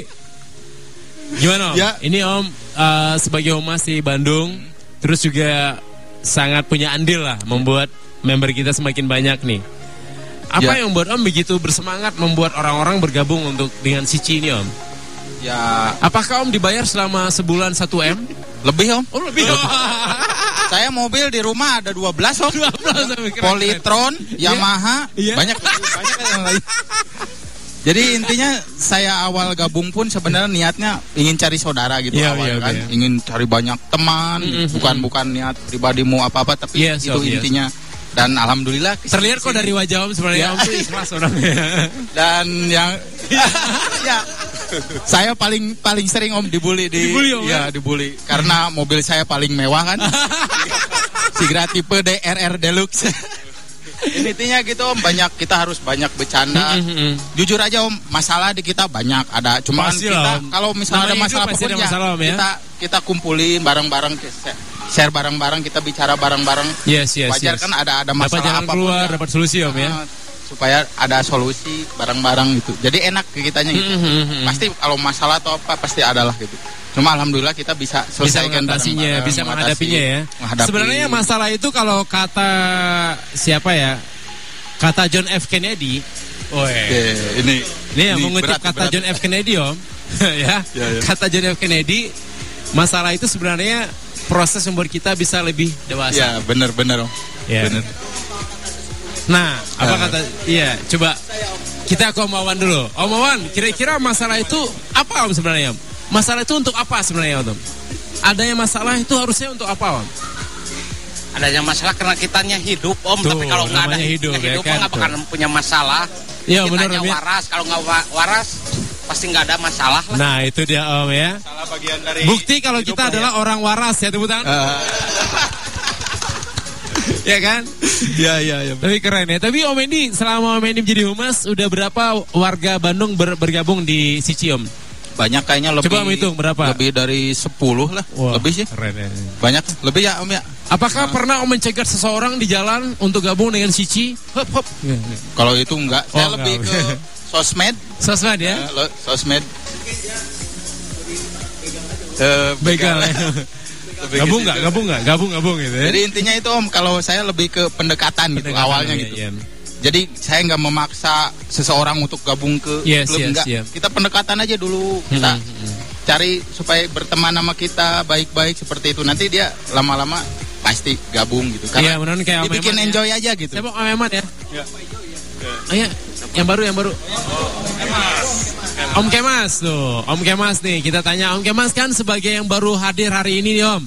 Gimana Om? Ya. Ini Om eh, sebagai humas di Bandung, terus juga sangat punya andil lah membuat member kita semakin banyak nih. Apa Ya. yang membuat Om begitu bersemangat membuat orang-orang bergabung untuk dengan Cici ini Om? Ya Apakah Om dibayar selama sebulan 1 M? lebih om. Oh lebih. Saya mobil di rumah ada 12 om. 12 Om. Keren, Polytron, Yamaha, Iya. banyak banyak yang lain. Jadi intinya saya awal gabung pun sebenarnya niatnya ingin cari saudara gitu Iya, awal iya, kan, iya. ingin cari banyak teman, Mm-mm. bukan bukan niat pribadimu apa apa, tapi Yes, itu Om, yes. intinya. Dan alhamdulillah kesini- Terlihat kok dari wajah Om sebenarnya Ya. Om tuh ikhlas orangnya. dan yang ya saya paling paling sering om dibully di Dibully, Om, ya dibully karena mobil saya paling mewah kan Sigra tipe DRR Deluxe intinya gitu om banyak kita harus banyak bercanda jujur aja om masalah di kita banyak ada cuma kita kalau misalnya ada masalah pasti ada ya, masalah, Om, ya. kita kita kumpulin bareng-bareng share bareng-bareng kita bicara bareng-bareng Yes, yes, wajar yes. kan ada ada Dapat masalah jalan apa pun keluar, ya. dapat solusi Om ya. Ah, supaya ada solusi bareng-bareng gitu. Jadi enak ke kitanya gitu. Mhm. Pasti kalau masalah atau apa pasti ada lah gitu. Cuma alhamdulillah kita bisa bisa selesaikan mengatasinya, bareng-bareng, bisa menghadapinya ya. menghadapi. Sebenarnya masalah itu kalau kata siapa ya? Kata John F Kennedy. Oh, Oke, ini Ini yang mengutip berat, kata berat. John F Kennedy om, ya. Ya, ya. Kata John F Kennedy, masalah itu sebenarnya proses membuat kita bisa lebih dewasa. Ya, benar-benar om. Ya. Benar. Nah, apa Ya. kata? Iya, coba kita ke Om Wawan dulu. Om Wawan, kira-kira masalah itu apa om sebenarnya om? Masalah itu untuk apa sebenarnya om? Adanya masalah itu harusnya untuk apa om? adanya masalah karena kitanya hidup om Tuh, tapi kalau nggak ada hidup, ya hidup kan, nggak bakal punya masalah Iya, benar, ya. waras kalau nggak wa- waras pasti nggak ada masalah lah Nah itu dia om ya. Salah bagian dari Bukti kalau kita adalah orang waras ya tepuk tangan. Eh, ya kan? Iya iya iya. Tapi keren ya. Tapi Om Endi selama Om Endi menjadi humas udah berapa warga Bandung ber- bergabung di Sici Om? Banyak kayaknya lebih Coba hitung berapa? Lebih dari 10 lah. Wah, Lebih sih. Keren ya. Banyak. Lebih ya Om ya. Apakah pernah Om mencegat seseorang di jalan untuk gabung dengan Sici? Hop hop. Kalau itu enggak, Oh, saya lebih enggak. ke sosmed. Sosmed ya? Lo- sosmed. Eh, Begal ya. lebih Gabung nggak? Gabung nggak? Gabung gabung gitu ya? Jadi intinya itu Om, kalau saya lebih ke pendekatan, gitu Pendekatan, awalnya iya, gitu. iya. Jadi saya nggak memaksa seseorang untuk gabung ke Yes, klub yes, enggak. iya. Kita pendekatan aja dulu. Kita Hmm, hmm. cari supaya berteman sama kita baik-baik seperti itu. Nanti dia lama-lama pasti gabung gitu. Iya, Karena benar kayak Om dibikin Eman ya. enjoy aja gitu. Saya mau Om Emat ya. Oh iya, yang baru yang baru. Om Kemas tuh, Om Kemas nih kita tanya Om Kemas kan sebagai yang baru hadir hari ini nih Om,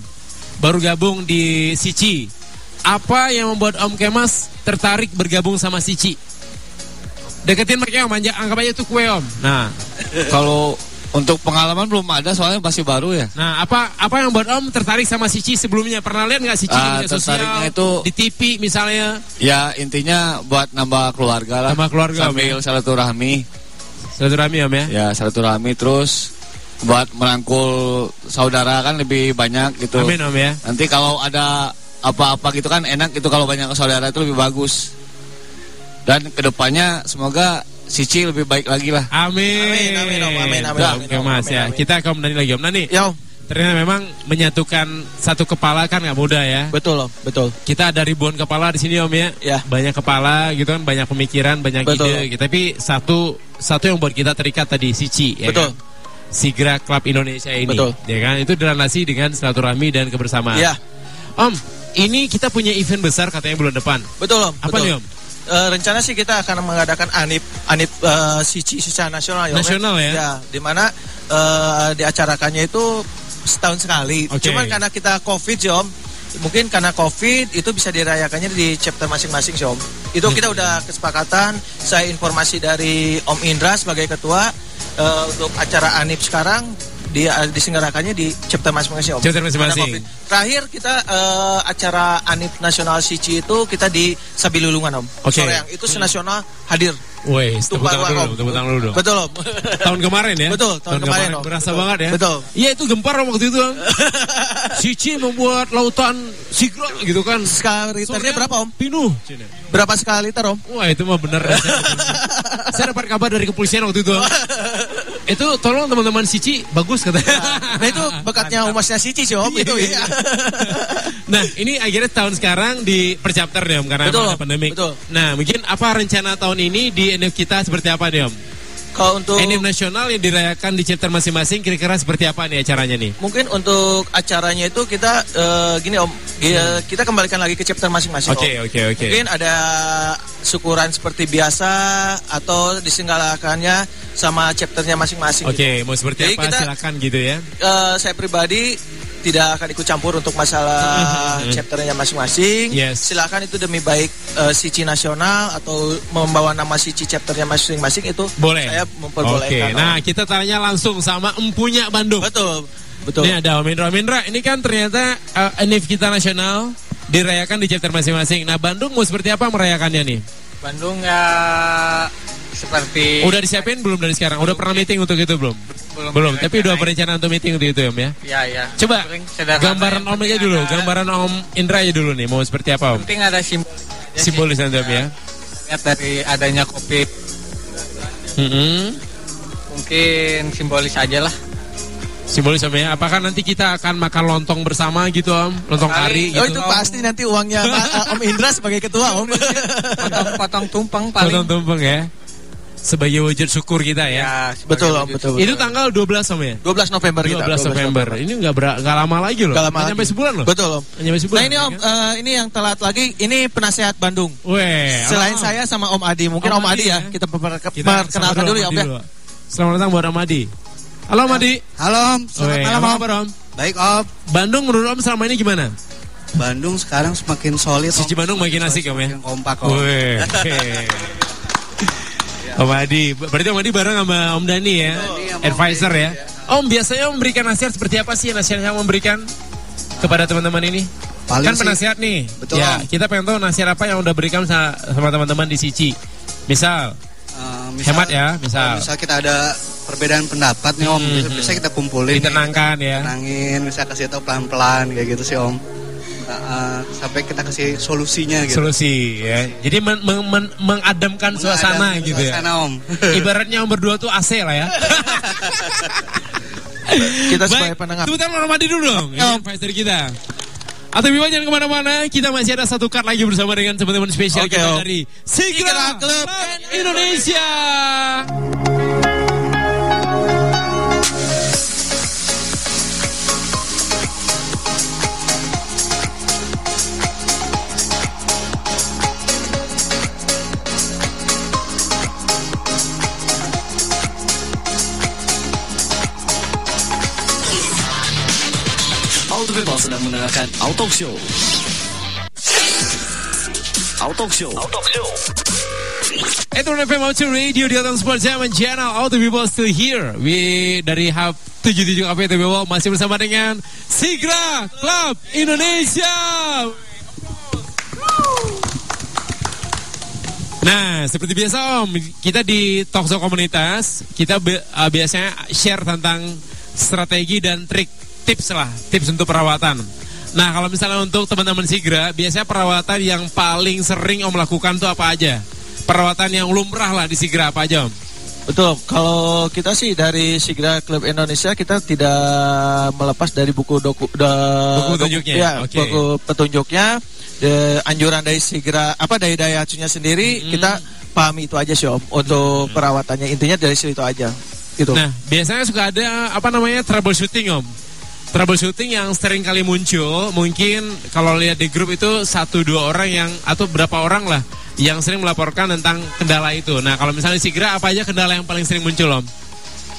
baru gabung di Sici. Apa yang membuat Om Kemas tertarik bergabung sama Sici? Deketin mereka Om, anjak, anggap aja itu kue Om. Nah, Kalau untuk pengalaman belum ada soalnya masih baru ya. nah apa apa yang membuat Om tertarik sama Sici sebelumnya? Pernah lihat nggak Sici di Ah, media sosial? itu- di TV misalnya? Ya intinya buat nambah keluarga lah. Nambah keluarga, Sambil silaturahmi. Silaturahmi Om ya. Ya silaturahmi terus buat merangkul saudara kan lebih banyak gitu. Amin Om ya. Nanti kalau ada apa-apa gitu kan enak gitu kalau banyak saudara itu lebih bagus. Dan ke depannya semoga Sici lebih baik lagi lah. Amin. Amin, amin, Om. Amin, amin, amin, Oke mas Amin, ya. amin. Kita akan menanya lagi om. Nih, Ya Om, ternyata memang menyatukan satu kepala kan nggak mudah ya. betul Om, betul. Kita ada ribuan kepala di sini om ya. Ya. Banyak kepala gitu kan, banyak pemikiran, banyak Betul. ide. Gitu. Tapi satu satu yang buat kita terikat tadi Sici. Ya Betul. Kan? Sigra Club Indonesia ini. Betul. Ya kan? Itu dilandasi dengan silaturahmi dan kebersamaan. Ya, Om, ini kita punya event besar katanya bulan depan. betul Om. Apa betul. nih om? Eh, rencana sih kita akan mengadakan anip anip eh, Sici secara nasional ya. Om, Nasional ya? Ya, di mana eh, diacarakannya itu setahun sekali. Oke. Cuman karena kita Covid sih Om, mungkin karena Covid itu bisa dirayakannya di chapter masing-masing sih Om. Itu Hmm. kita udah kesepakatan. Saya informasi dari Om Indra sebagai ketua eh, untuk acara anip sekarang dia disenggarakannya di chapter masing-masing Om. Chapter masing-masing. Terakhir kita eh, acara Anip Nasional Sici itu kita di Sabilulungan Om. Oke. Soreang itu senasional hadir. Woi, tepuk tangan dulu, tepuk tangan dulu dong. Betul Om. Tahun kemarin ya? Betul, tahun kemarin, Om. Berasa banget ya? Betul. Iya itu gempar waktu itu Om. Sici membuat lautan sigra gitu kan. Skala liternya berapa Om? Pinuh. Berapa skala liter Om? Wah itu mah bener. Saya dapat kabar dari kepolisian waktu itu. Om. itu tolong teman-teman Sici bagus katanya. Nah itu bekatnya umasnya Sici sih Om itu ya. Nah ini akhirnya tahun sekarang di perchapter nih Om karena Betul, pandemi. Betul. Nah mungkin apa rencana tahun ini di NF kita seperti apa nih Om? Kalau untuk NF nasional yang dirayakan di chapter masing-masing kira-kira seperti apa nih acaranya nih? mungkin untuk acaranya itu kita eh, gini Om, Gi- kita kembalikan lagi ke chapter masing-masing Oke oke oke. Mungkin ada syukuran seperti biasa atau disenggalakannya sama chapternya masing-masing. Oke, mau seperti Jadi apa kita- silakan gitu ya. Eh, saya pribadi tidak akan ikut campur untuk masalah chapternya masing-masing. Yes. Silakan itu demi baik eh, Sici nasional atau membawa nama Sici chapternya masing-masing itu Boleh. saya Oke, memperbolehkan. Om. nah kita tanya langsung sama empunya Bandung. betul, betul. Ini ada Om Indra. Om Indra, ini kan ternyata uh, NIF kita nasional dirayakan di chapter masing-masing. Nah Bandung mau seperti apa merayakannya nih? Bandung ya seperti Udah disiapin belum dari sekarang? Udah pernah meeting untuk itu belum? Belum Belum, tapi udah direncanain. berencana untuk meeting untuk itu Om ya? ya ya. Coba gambaran Om aja dulu, ada- gambaran Om Indra aja dulu nih. Mau seperti apa Om? Penting ada simbol. Simbolis nanti Om ya. Lihat dari adanya kopi mungkin simbolis aja lah. Simbolis Om ya. Apakah nanti kita akan makan lontong bersama gitu Om? Lontong kari Oh gitu? itu pasti nanti uangnya Ma- Om Indra sebagai ketua Om. Potong-potong tumpeng paling. Lontong tumpeng ya. Sebagai wujud syukur kita ya. Ya, betul Om, wujud betul. Itu tanggal 12 Om ya? 12 November 12 kita. November. Ini nggak ber- nggak lama lagi loh. Nggak lama nyampe lagi. sebulan loh. Betul Om. Nggak nyampe sebulan. Nah ini Om, ya kan? eh, ini yang telat lagi, ini penasehat Bandung. Weh, Selain saya sama Om Adi, mungkin Om Om, Adi Adi ya, ya. kita perkenalkan Kita perkenalkan sama dulu ya Om ya. Selamat datang buat Om Adi. Halo Om Adi. Halo Om, selamat malam apa Om. kabar Om? Baik Om, Bandung menurut Om selama ini gimana? Bandung sekarang semakin solid Cici. Bandung makin asik Om ya? Semakin kompak Om. Weh. oke. Om Adi, berarti Om Adi bareng sama Om Dani ya, advisor ya. Om biasanya Om memberikan nasihat seperti apa sih nasihat yang memberikan kepada teman-teman ini? Paling kan sih- penasihat nih. Betul, Ya, Om. kita pengen tahu nasihat apa yang udah berikan sa- sama teman-teman di Sici. Misal, Eh, misal- hemat ya, misal. Kalau misal kita ada perbedaan pendapat nih om, Hmm, bisa, hmm. bisa kita kumpulin. nih. Ditenangkan ya. Tenangin, bisa kasih tahu pelan-pelan kayak gitu sih om. Eh, sampai kita kasih solusinya gitu. solusi ya. Jadi men- men- men- mengademkan suasana Mengademkan gitu ya. suasana, Om. Ibaratnya om berdua tuh AC lah ya. Kita sebagai penengah. Tepuk tangan Rahmadi dulu dong. Ini advice dari kita. Atau Bima jangan ke mana-mana, kita masih ada satu card lagi bersama dengan teman-teman spesial Oke, kita dari Sigra Club Indonesia. Auto sedang mendengarkan Auto Show. Auto Show. Auto Show. Itu FM Auto Radio di atas Sport Zaman Channel Auto People still here. We dari Hub 77 Cafe TBW masih bersama dengan Sigra Club Indonesia. Nah, seperti biasa Om, kita di Talkshow Komunitas, kita uh, biasanya share tentang strategi dan trik, tips lah, tips untuk perawatan. Nah, kalau misalnya untuk teman-teman Sigra, biasanya perawatan yang paling sering Om lakukan tuh apa aja? Perawatan yang lumrah lah di Sigra apa aja Om? Betul, kalau kita sih dari Sigra Club Indonesia kita tidak melepas dari buku doku, da- Buku doku- petunjuknya, ya, oke. buku petunjuknya, de- anjuran dari Sigra apa dari Daihatsu-nya sendiri kita pahami itu aja sih Om untuk perawatannya intinya dari situ aja. Gitu. Nah, biasanya suka ada apa namanya troubleshooting om. Troubleshooting yang sering kali muncul, mungkin kalau lihat di grup itu satu dua orang yang atau berapa orang lah yang sering melaporkan tentang kendala itu. Nah, kalau misalnya Sigra apa aja kendala yang paling sering muncul om?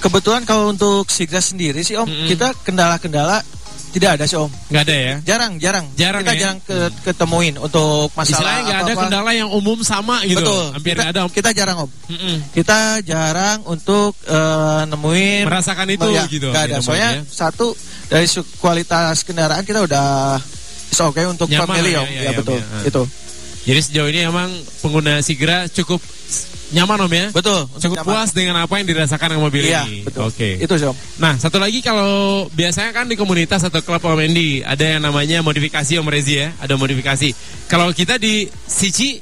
Kebetulan kalau untuk Sigra sendiri sih Om, kita kendala-kendala tidak ada sih Om. Nggak ada ya? Jarang, jarang. Jarang kita ya? jarang ke- ketemuin untuk masalah Istilahnya nggak ada apa-apa. kendala yang umum sama gitu. Betul. Hampir kita, ada om. kita jarang Om. Mm-mm. Kita jarang untuk eh, nemuin Merasakan itu ya, gitu, nggak ada. ditemuin Soalnya ya. satu dari kualitas kendaraan kita udah oke untuk Nyaman family lah Om. ya, Ya, ya, betul. ya. Itu. Jadi sejauh ini emang pengguna Sigra cukup nyaman om ya? Betul. Cukup puas dengan apa yang dirasakan dengan mobil Iya, ini. betul. Oke. Itu sih Om. Nah, satu lagi kalau biasanya kan di komunitas atau klub Om Endi ada yang namanya modifikasi Om Rezi ya, ada modifikasi. Kalau kita di Sici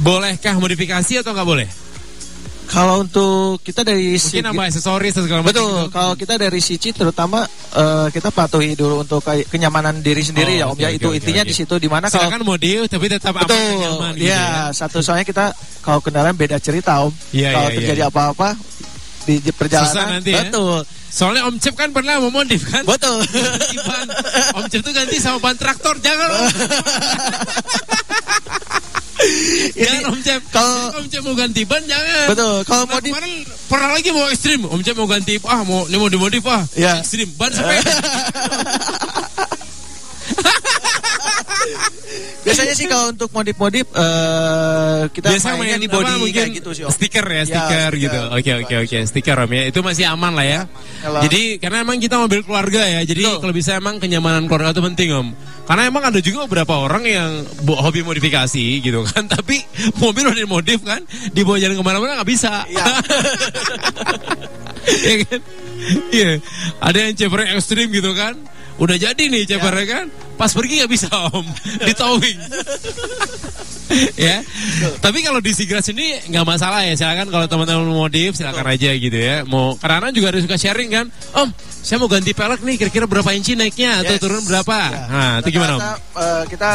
bolehkah modifikasi atau nggak boleh? Kalau untuk kita dari Mungkin Sigra- nambah aksesoris atau segala macam. Betul, gitu. kalau kita dari Sici terutama eh, kita patuhi dulu untuk kenyamanan diri sendiri Oh, ya Om ya itu intinya di situ di mana kalau Silakan modif tapi tetap aman Betul, dan nyaman gitu ya, ya. satu soalnya kita kalau kendaraan beda cerita Om. Iya, kalau iya, terjadi iya. apa-apa di di Susah perjalanan, nanti ya. betul. Soalnya Om Cep kan pernah mau modif kan? Betul. Ban. Om Cep tuh ganti sama ban traktor, jangan. jangan Om Cep. Kalau- Om Cep mau ganti ban jangan. Betul, kalau Nah, modif kemarin pernah lagi mau ekstrim. Om Cep mau ganti ah mau ini mau dimodif ah. Ya. Ekstrim ban sepeda. biasanya sih kalau untuk modif-modif eh, kita Biasa mainnya main di body mungkin kayak gitu sih Om. stiker ya, Ya, stiker stiker. gitu. Oke oke oke, stiker Om ya. Itu masih aman lah ya. Kalau- Jadi karena emang kita mobil keluarga ya. Jadi Betul. kalau bisa emang kenyamanan keluarga itu penting Om. Karena emang ada juga beberapa orang yang hobi modifikasi gitu kan. Tapi mobil udah dimodif kan, dibawa jalan ke mana-mana nggak bisa. Iya. Iya kan? Iya. Ada yang cepernya ekstrim gitu kan. Udah jadi nih cepernya kan. Pas pergi nggak bisa om, ditowing. ya. Tapi kalau di Sigras ini nggak masalah ya. Silakan kalau teman-teman mau modif silakan aja gitu ya. Mau karena juga ada suka sharing kan. Om, saya mau ganti pelek nih. Kira-kira berapa inci naiknya atau Yes. turun berapa? Ya. Nah, itu gimana om? Eh, kita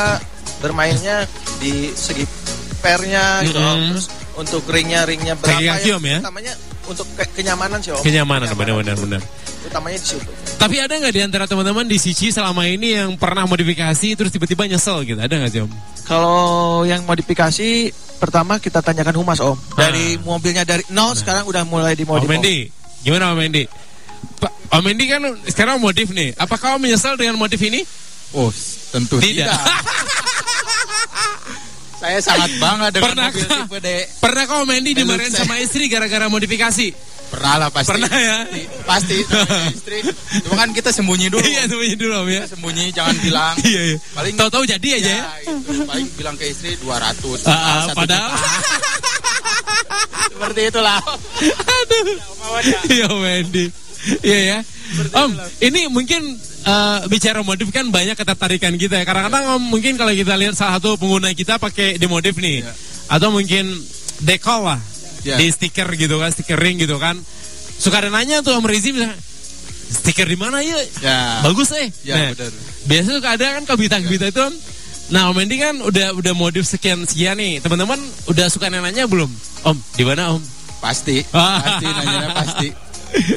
bermainnya di segi pernya gitu Om. Mm-mm. terus untuk ringnya ringnya berapa kaki, Om, ya? utamanya untuk ke- kenyamanan sih om Kenyamanan, benar-benar benar. utamanya di situ Tapi ada nggak di antara teman-teman di Sici selama ini yang pernah modifikasi terus tiba-tiba nyesel gitu? Ada nggak sih om? kalau yang modifikasi pertama kita tanyakan humas om dari Ah. mobilnya dari nol sekarang udah mulai Om dimodif Om. Mendy, gimana Om Mendy? Pak, Om Mendy kan sekarang modif nih. Apakah Om menyesal dengan modif ini? Oh, tentu Tidak. tidak. Saya sangat bangga dengan Pernah mobil tipe D. Pernah kau Mandy dimarahin sama istri gara-gara modifikasi? Pernah lah pasti. Pernah ya? Pasti istri. Cuma kan kita sembunyi dulu. Iya sembunyi dulu om ya. Kita sembunyi jangan bilang. Iya iya. Paling Tahu-tahu jadi aja ya. itu, paling bilang ke istri 200. Ah, ah, satu padahal. Seperti itulah. Iya Wendy. Iya ya. Om, ini mungkin eh, bicara modif kan banyak ketertarikan kita ya. Kadang-kadang Om mungkin kalau kita lihat salah satu pengguna kita pakai dimodif nih. Atau mungkin dekal lah. Ya. Di stiker gitu kan, stickering gitu kan. Suka ada nanya tuh Om Rizi misalnya, stiker di mana ya? Ya. Bagus eh. Ya, benar. Biasanya suka ada kan kebita-kebita itu Om. Nah Om Mendy kan udah udah modif sekian sekian nih. Teman-teman udah suka nanya belum? Om, di mana Om? Pasti. Pasti nanya pasti.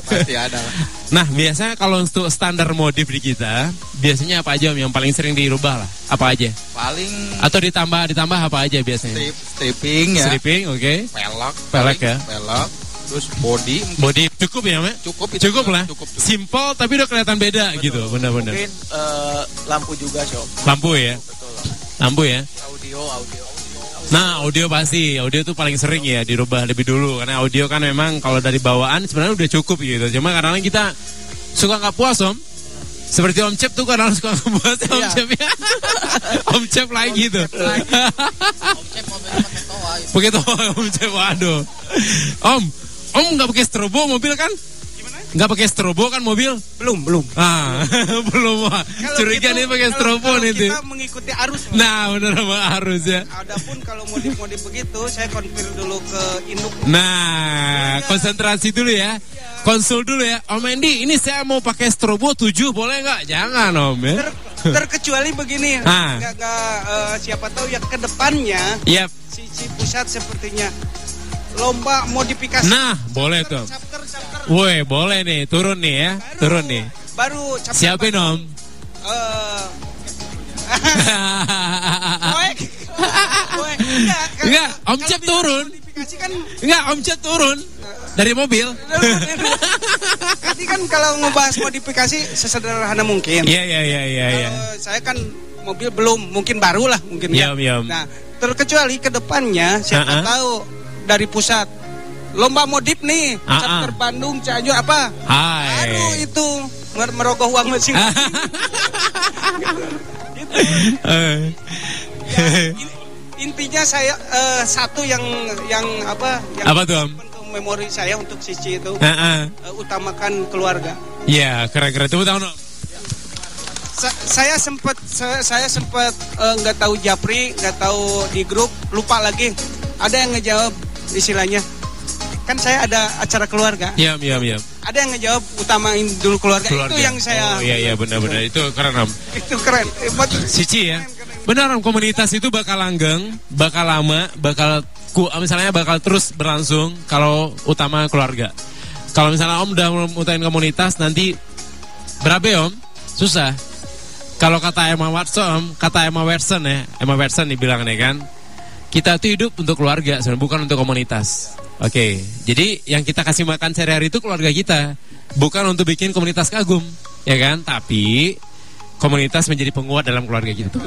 Pasti ada lah. Nah, biasanya kalau untuk standar modif di kita, biasanya apa aja Om yang paling sering dirubah lah? Apa aja? Paling Atau ditambah ditambah apa aja biasanya? strip, stripping ya. Stripping, oke. Pelek. Pelek paling ya. Pelek. Terus body. Body cukup ya, Mek? Cukup itu. Cukup lah. Cukup, cukup. Simple tapi udah kelihatan beda gitu, benar-benar. Mungkin eh, lampu juga sih om. Lampu ya. Lampu ya. Audio, audio. Nah, audio pasti. Audio tuh paling sering ya dirubah lebih dulu karena audio kan memang kalau dari bawaan sebenarnya udah cukup gitu. Cuma kadang kita suka nggak puas, Om. Seperti Om Cep tuh kadang suka nggak puas Om Iya. Cep ya. Om Cep lagi tuh. Pakai toa Om Cep, waduh. Om, Om nggak pakai strobo mobil kan? Nggak pakai strobo kan mobil? Belum, belum. Ah, belum. Wah. Curiga gitu, nih pakai strobo kalau nih. Kita mengikuti arus. Mas. Nah, bener sama harus ya. Adapun kalau modif-modif begitu, saya konfir dulu ke induk. Nah, konsentrasi dulu ya. Konsul dulu ya. Om Andy, ini saya mau pakai strobo 7 boleh nggak? Jangan Om ya. Ter- terkecuali begini, Ah. nggak nggak, eh, siapa tahu yang ke depannya Yap. si, si pusat sepertinya lomba modifikasi. Nah, boleh tuh. Woi, boleh nih, turun nih ya. Turun nih. baru chapter Siapin Om. Eh. Enggak, Om Cep turun. Kan Enggak, Om Cep turun dari mobil. Tadi kan kalau ngebahas modifikasi sesederhana mungkin. Iya, iya, iya, iya, iya. Kalau saya kan mobil belum, mungkin baru lah mungkin ya. Yam, yam. Nah, terkecuali ke depannya siapa Ah, ah. tahu dari pusat lomba modif nih, Ah, chapter ah. Bandung, Cianjur apa? Baru Hai. itu mer- merogoh uang masing-masing. Eh. In- Intinya saya eh, satu yang yang apa? Yang Apa tuh, memori saya untuk Cici itu Heeh. eh, utamakan keluarga. Keren-keren. Tepuk tangan Om. Sa- saya sempat saya, saya sempat eh, nggak tahu Japri nggak tahu di grup lupa lagi ada yang ngejawab istilahnya kan saya ada acara keluarga Iya, iya, iya. ada yang ngejawab utamain dulu keluarga, Keluarga. itu yang saya Oh, iya, iya, benar-benar. Itu keren Om. itu keren Hebat. Cici ya. Benar Om, komunitas itu bakal langgeng, bakal lama, bakal ku, misalnya bakal terus berlangsung kalau utama keluarga. Kalau misalnya Om udah mutain komunitas nanti berapa ya, Om? Susah. Kalau kata Emma Watson, Om, kata Emma Watson ya, Emma Watson dibilang nih kan, kita tuh hidup untuk keluarga, bukan untuk komunitas. Oke, jadi yang kita kasih makan sehari-hari itu keluarga kita, bukan untuk bikin komunitas kagum, ya kan? Tapi komunitas menjadi penguat dalam keluarga kita.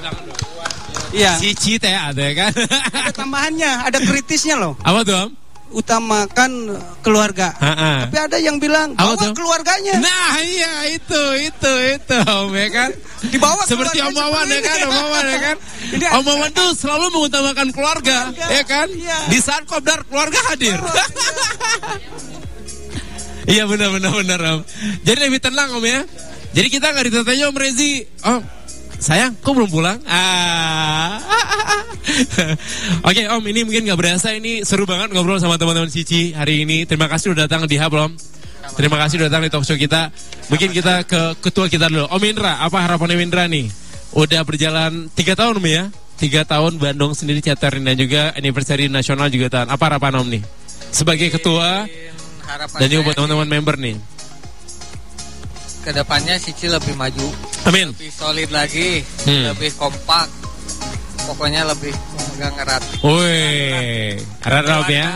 Iya Si Cita ya ada ya kan? ada tambahannya ada kritisnya loh Apa tuh Om? Utamakan keluarga Ha-ha. tapi ada yang bilang bawa tuh? keluarganya Nah iya itu itu itu Om ya kan? dibawa Seperti Om Wawan ya kan? ini. Om Wawan ya kan? Ini Om Wawan tuh selalu mengutamakan keluarga, Keluarga. ya kan? Iya. Di saat kopdar keluarga hadir. Iya benar benar benar Om. Jadi lebih tenang Om ya. Jadi kita nggak ditanya Om Rezi, Om sayang kok belum pulang? Ah. Oke Om ini mungkin nggak berasa ini seru banget ngobrol sama teman-teman Cici hari ini. Terima kasih udah datang di Hub Om. Terima kasih udah datang di talk show kita. Mungkin kita ke ketua kita dulu. Om Indra, apa harapan Om Indra nih? Udah berjalan tiga tahun Om ya? Tiga tahun Bandung sendiri chaterin dan juga anniversary nasional juga tahun. Apa harapan Om nih? Sebagai ketua dan juga buat teman-teman member nih. Ke depannya Cici lebih maju, Amin. lebih solid lagi, Hmm. lebih kompak. Pokoknya lebih memegang erat. Woi, harap Om ya.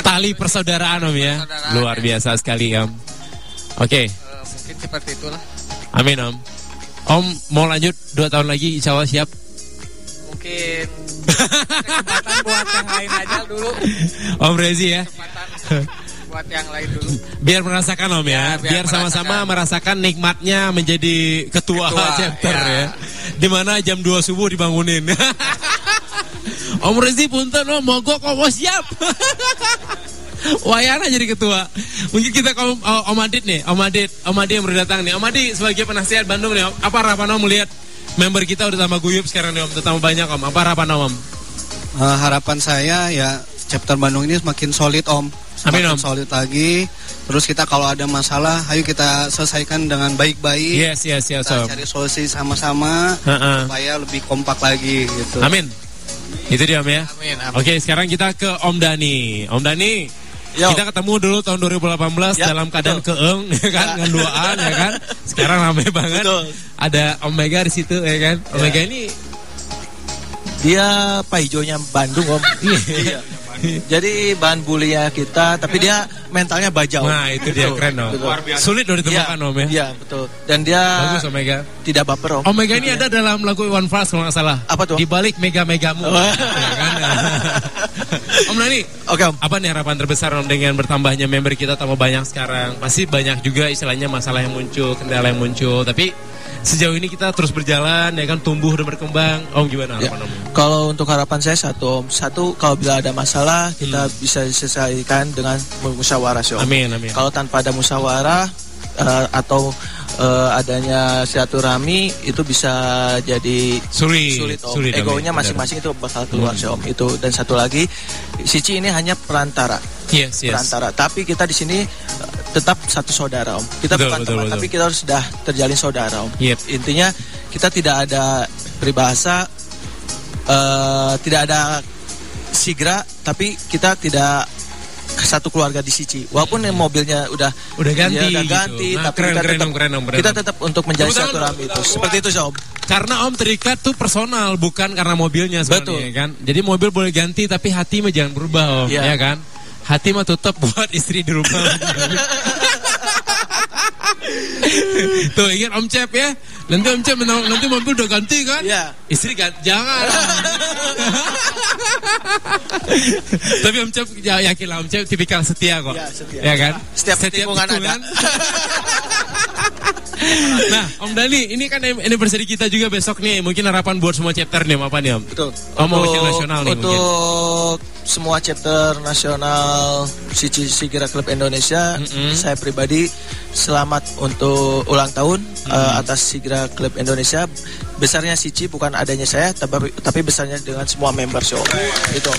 Tali persaudaraan Om ya. Luar ya. biasa sekali Om. Oke, eh, mungkin seperti itulah. amin Om. Om mau lanjut dua tahun lagi insya Allah siap. Mungkin mungkin kesempatan buat yang lain aja dulu. Om Rezi ya. Buat yang lain dulu. Biar merasakan Om ya, Ya, biar biar sama-sama merasakan nikmatnya menjadi ketua, Ketua, chapter ya. ya. Di mana jam 2 subuh dibangunin. om Rezi punten Om, mogok Om, oh, siap. Wayana jadi ketua. Mungkin kita ke Om, oh, Om Adit nih, Om Adit, Om Adit yang baru datang nih. Om Adit sebagai penasihat Bandung nih, Om. Apa harapan Om melihat member kita udah tambah guyup sekarang nih Om, udah tambah banyak Om. Apa harapan Om? Om? Eh, harapan saya ya chapter Bandung ini semakin solid om Amin, Om. solid lagi terus kita kalau ada masalah ayo kita selesaikan dengan baik-baik Yes, yes, yes, kita Om. cari solusi sama-sama Ha-ha. supaya lebih kompak lagi gitu Amin. Itu dia Om ya. Amin, amin. Oke, sekarang kita ke Om Dani. Om Dani, Yo. kita ketemu dulu tahun 2018 Ya, dalam keadaan betul. keeng, ya kan, dengan duaan, ya kan. Sekarang ramai banget. Betul. Ada Om Mega di situ, ya kan. Om Ya. Mega ini, Dia paijonya Bandung om. iya. Jadi bahan bulinya kita, tapi dia mentalnya baja om. nah itu dia Betul, keren Om. betul. Sulit loh ditemukan Om ya. Iya betul. Dan dia Bagus Om Mega. tidak baper om. Om Mega ini ada dalam lagu Iwan Fals kalau nggak salah. Apa tuh? Di balik mega-megamu. Wah. ya kan? om Dani, Oke om. apa nih harapan terbesar Om dengan bertambahnya member kita tambah banyak sekarang? Pasti banyak juga istilahnya masalah yang muncul, kendala yang muncul. Tapi sejauh ini kita terus berjalan, ya kan tumbuh dan berkembang. Om gimana Ya. harapan Om? Kalau untuk harapan saya satu om, satu kalau bila ada masalah kita Hmm. bisa diselesaikan dengan musyawarah sih om. Amin, amin. Kalau tanpa ada musyawarah eh, atau eh, adanya silaturahmi itu bisa jadi Sulit, sulit om. sulit, amin. Egonya masing-masing itu bakal keluar Hmm. sih om. Itu dan satu lagi Sici ini hanya perantara. Yes, yes. Perantara. Tapi kita di sini tetap satu saudara om. Kita Betul, bukan betul, teman, betul. tapi kita harus sudah terjalin saudara om. Yep. Intinya kita tidak ada peribahasa eh, tidak ada sigra, tapi kita tidak satu keluarga di Sici. Walaupun yang mobilnya udah Udah ganti ya, udah gitu. ganti, Nah, tapi keren, kita keren, tetap Om, keren, Om, keren, kita tetap untuk tangan, silaturahmi Om. itu. Seperti itu om. Karena Om terikat tuh personal, bukan karena mobilnya sebenarnya Betul. ya kan. Jadi mobil boleh ganti, tapi hati mah jangan berubah Om, Iya. ya kan. Hati mah tetap buat istri di rumah. Tuh ingat Om Cep ya. Nanti Om Cep menang- nanti mobil udah ganti kan? Iya. Istri ganti jangan. Tapi Om Cep ya, yakin lah Om Cep tipikal setia kok. Iya, setia. Ya kan? Setiap tikungan itu ada. Nah, Om Dani, ini kan anniversary kita juga besok nih. Mungkin harapan buat semua chapter nih, apa nih Om? Betul. Om mau wakil nasional nih mungkin. Untuk semua chapter nasional Sici Sigira Klub Indonesia, saya pribadi selamat untuk ulang tahun eh, atas Sigira Klub Indonesia. Besarnya Sici bukan adanya saya, tapi, tapi besarnya dengan semua member show. Itu.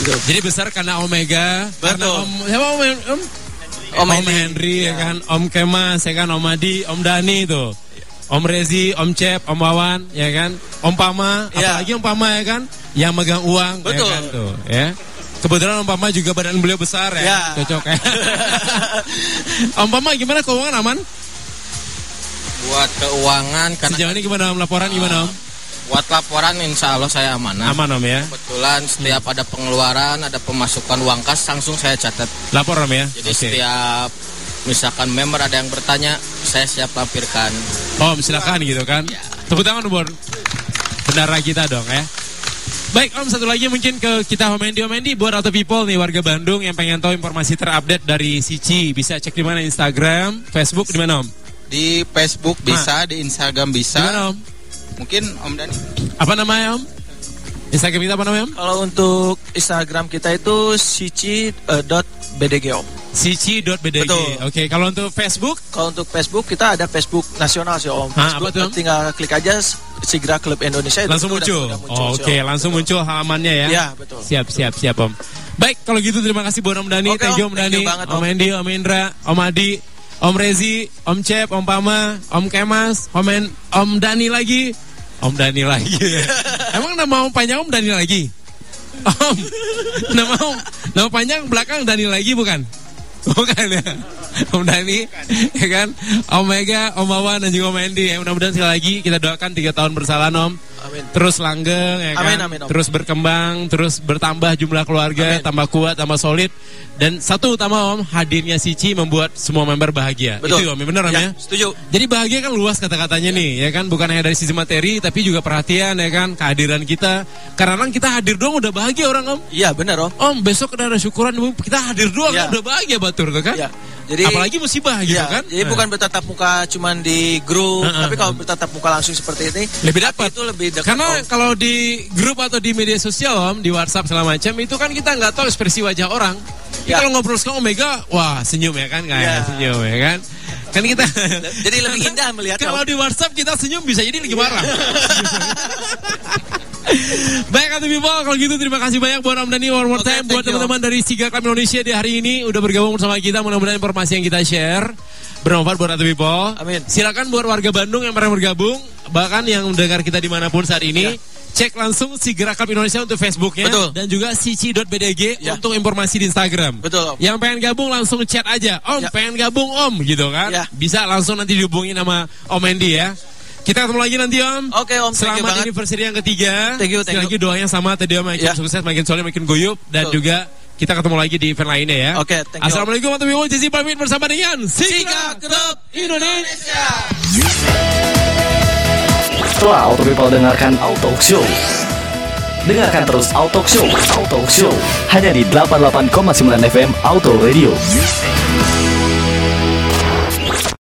Gitu. Jadi besar karena Omega, karena Betul. Om siapa Om Om, Om Om Henry. Henry ya kan, Om Kemas ya kan, Om Adi, Om Dani tuh. Om Rezi, Om Cep, Om Wawan, ya kan, Om Pama, Ya. apalagi Om Pama ya kan, yang megang uang, Betul. ya kan tuh, ya. Kebetulan Om Pama juga badan beliau besar ya, Ya. cocok ya. Om Pama gimana keuangan aman? Buat keuangan karena Sejauh ini gimana Om laporan gimana Om? Buat laporan insya Allah saya amanah. Aman Om ya. Kebetulan setiap ada pengeluaran, ada pemasukan uang kas langsung saya catat. Lapor Om ya. Jadi Oke. setiap misalkan member ada yang bertanya, saya siap lampirkan. Om silakan gitu kan. Tepuk tangan Om Bor. Bendara kita dong ya. Baik Om satu lagi mungkin ke kita Om Andy Om Andy buat auto people nih warga Bandung yang pengen tahu informasi terupdate dari Sici bisa cek di mana Instagram, Facebook di mana Om? Di Facebook bisa, di Instagram bisa. Di mana Om? Mungkin Om Dani. Apa namanya Om? Instagram kita apa namanya Om? Kalau untuk Instagram kita itu sici.bdg om. Sici.bdg. Betul. Oke, kalau untuk Facebook Kalau untuk Facebook kita ada Facebook nasional sih om. Ah, Facebook apa tuh, Om? tinggal klik aja Sigra Klub Indonesia itu langsung udah- muncul. udah Oh, Oke, Om. langsung muncul halamannya ya. Iya, betul. Siap, siap, siap Om. Baik, kalau gitu terima kasih buat Om Dani, Oke, thank you Om. Dani, banget, Om Om. Andy, Om Indra, Om Adi, Om Rezi, Om Cep, Om Pama, Om Kemas, Om, En- Om Dani lagi, Om Dani lagi. Emang nama Om panjang Om Dani lagi? Om, nama Om, nama panjang belakang Dani lagi bukan? Bukan ya? Om Dani, ya kan, Om Mega, Om Wawan dan juga Om Andy. Ya, mudah-mudahan sekali lagi kita doakan tiga tahun bersalah Om. Amin. Terus langgeng, ya kan, Amin, amin, terus berkembang, terus bertambah jumlah keluarga, tambah kuat, tambah solid. Dan satu utama Om, hadirnya Sici membuat semua member bahagia. Betul. Itu Om, ya benar Om ya? Setuju. Jadi bahagia kan luas kata-katanya nih, ya kan bukan hanya dari sisi materi, tapi juga perhatian, ya kan, kehadiran kita. Karena kan kita hadir doang udah bahagia orang om. Iya benar om. Om besok ada syukuran, kita hadir doang Iya. kan udah bahagia batur tuh kan. Iya. Jadi Apalagi musibah gitu Iya, kan. Jadi Eh. bukan bertatap muka cuman di grup, Heeh, tapi kalau bertatap muka langsung seperti ini lebih dapat. Itu lebih dekat. Karena Om. kalau di grup atau di media sosial om, di WhatsApp segala macam itu kan kita nggak tahu ekspresi wajah orang. Kita Ya. kalau ngobrol sama Omega, wah senyum ya kan, kayak Ya. senyum ya kan. Kan kita Jadi lebih indah melihatnya, Kalau Om. di WhatsApp kita senyum bisa jadi lagi marah. Baik Atu People, kalau gitu terima kasih banyak buat Om Dani one more time thank buat teman-teman dari Siga Club Indonesia di hari ini udah bergabung bersama kita. Mudah-mudahan informasi yang kita share bermanfaat buat Atu People. Amin. Silakan buat warga Bandung yang pernah bergabung, bahkan yang mendengar kita di mana pun saat ini. Cek langsung Sigra Club Indonesia untuk Facebooknya Ya. Betul. dan juga cici.bdg Ya. untuk informasi di Instagram. Betul, Om. Yang pengen gabung langsung chat aja. Om, Ya. pengen gabung Om gitu kan. Ya. Bisa langsung nanti dihubungin sama Om Andy ya. Kita ketemu lagi nanti Om. Oke Om, thank you Selamat banget. anniversary yang ketiga. Thank you, thank Sekali you. lagi doanya sama tadi Om makin Ya. sukses, makin solid, makin guyup dan Betul. juga kita ketemu lagi di event lainnya ya. Oke, thank you. Assalamualaikum warahmatullahi wabarakatuh. Pamit bersama dengan Siga Siga Club Indonesia. Setelah Auto People dengarkan Auto Show. Dengarkan terus Auto Show, Auto Show hanya di 88,9 FM Auto Radio.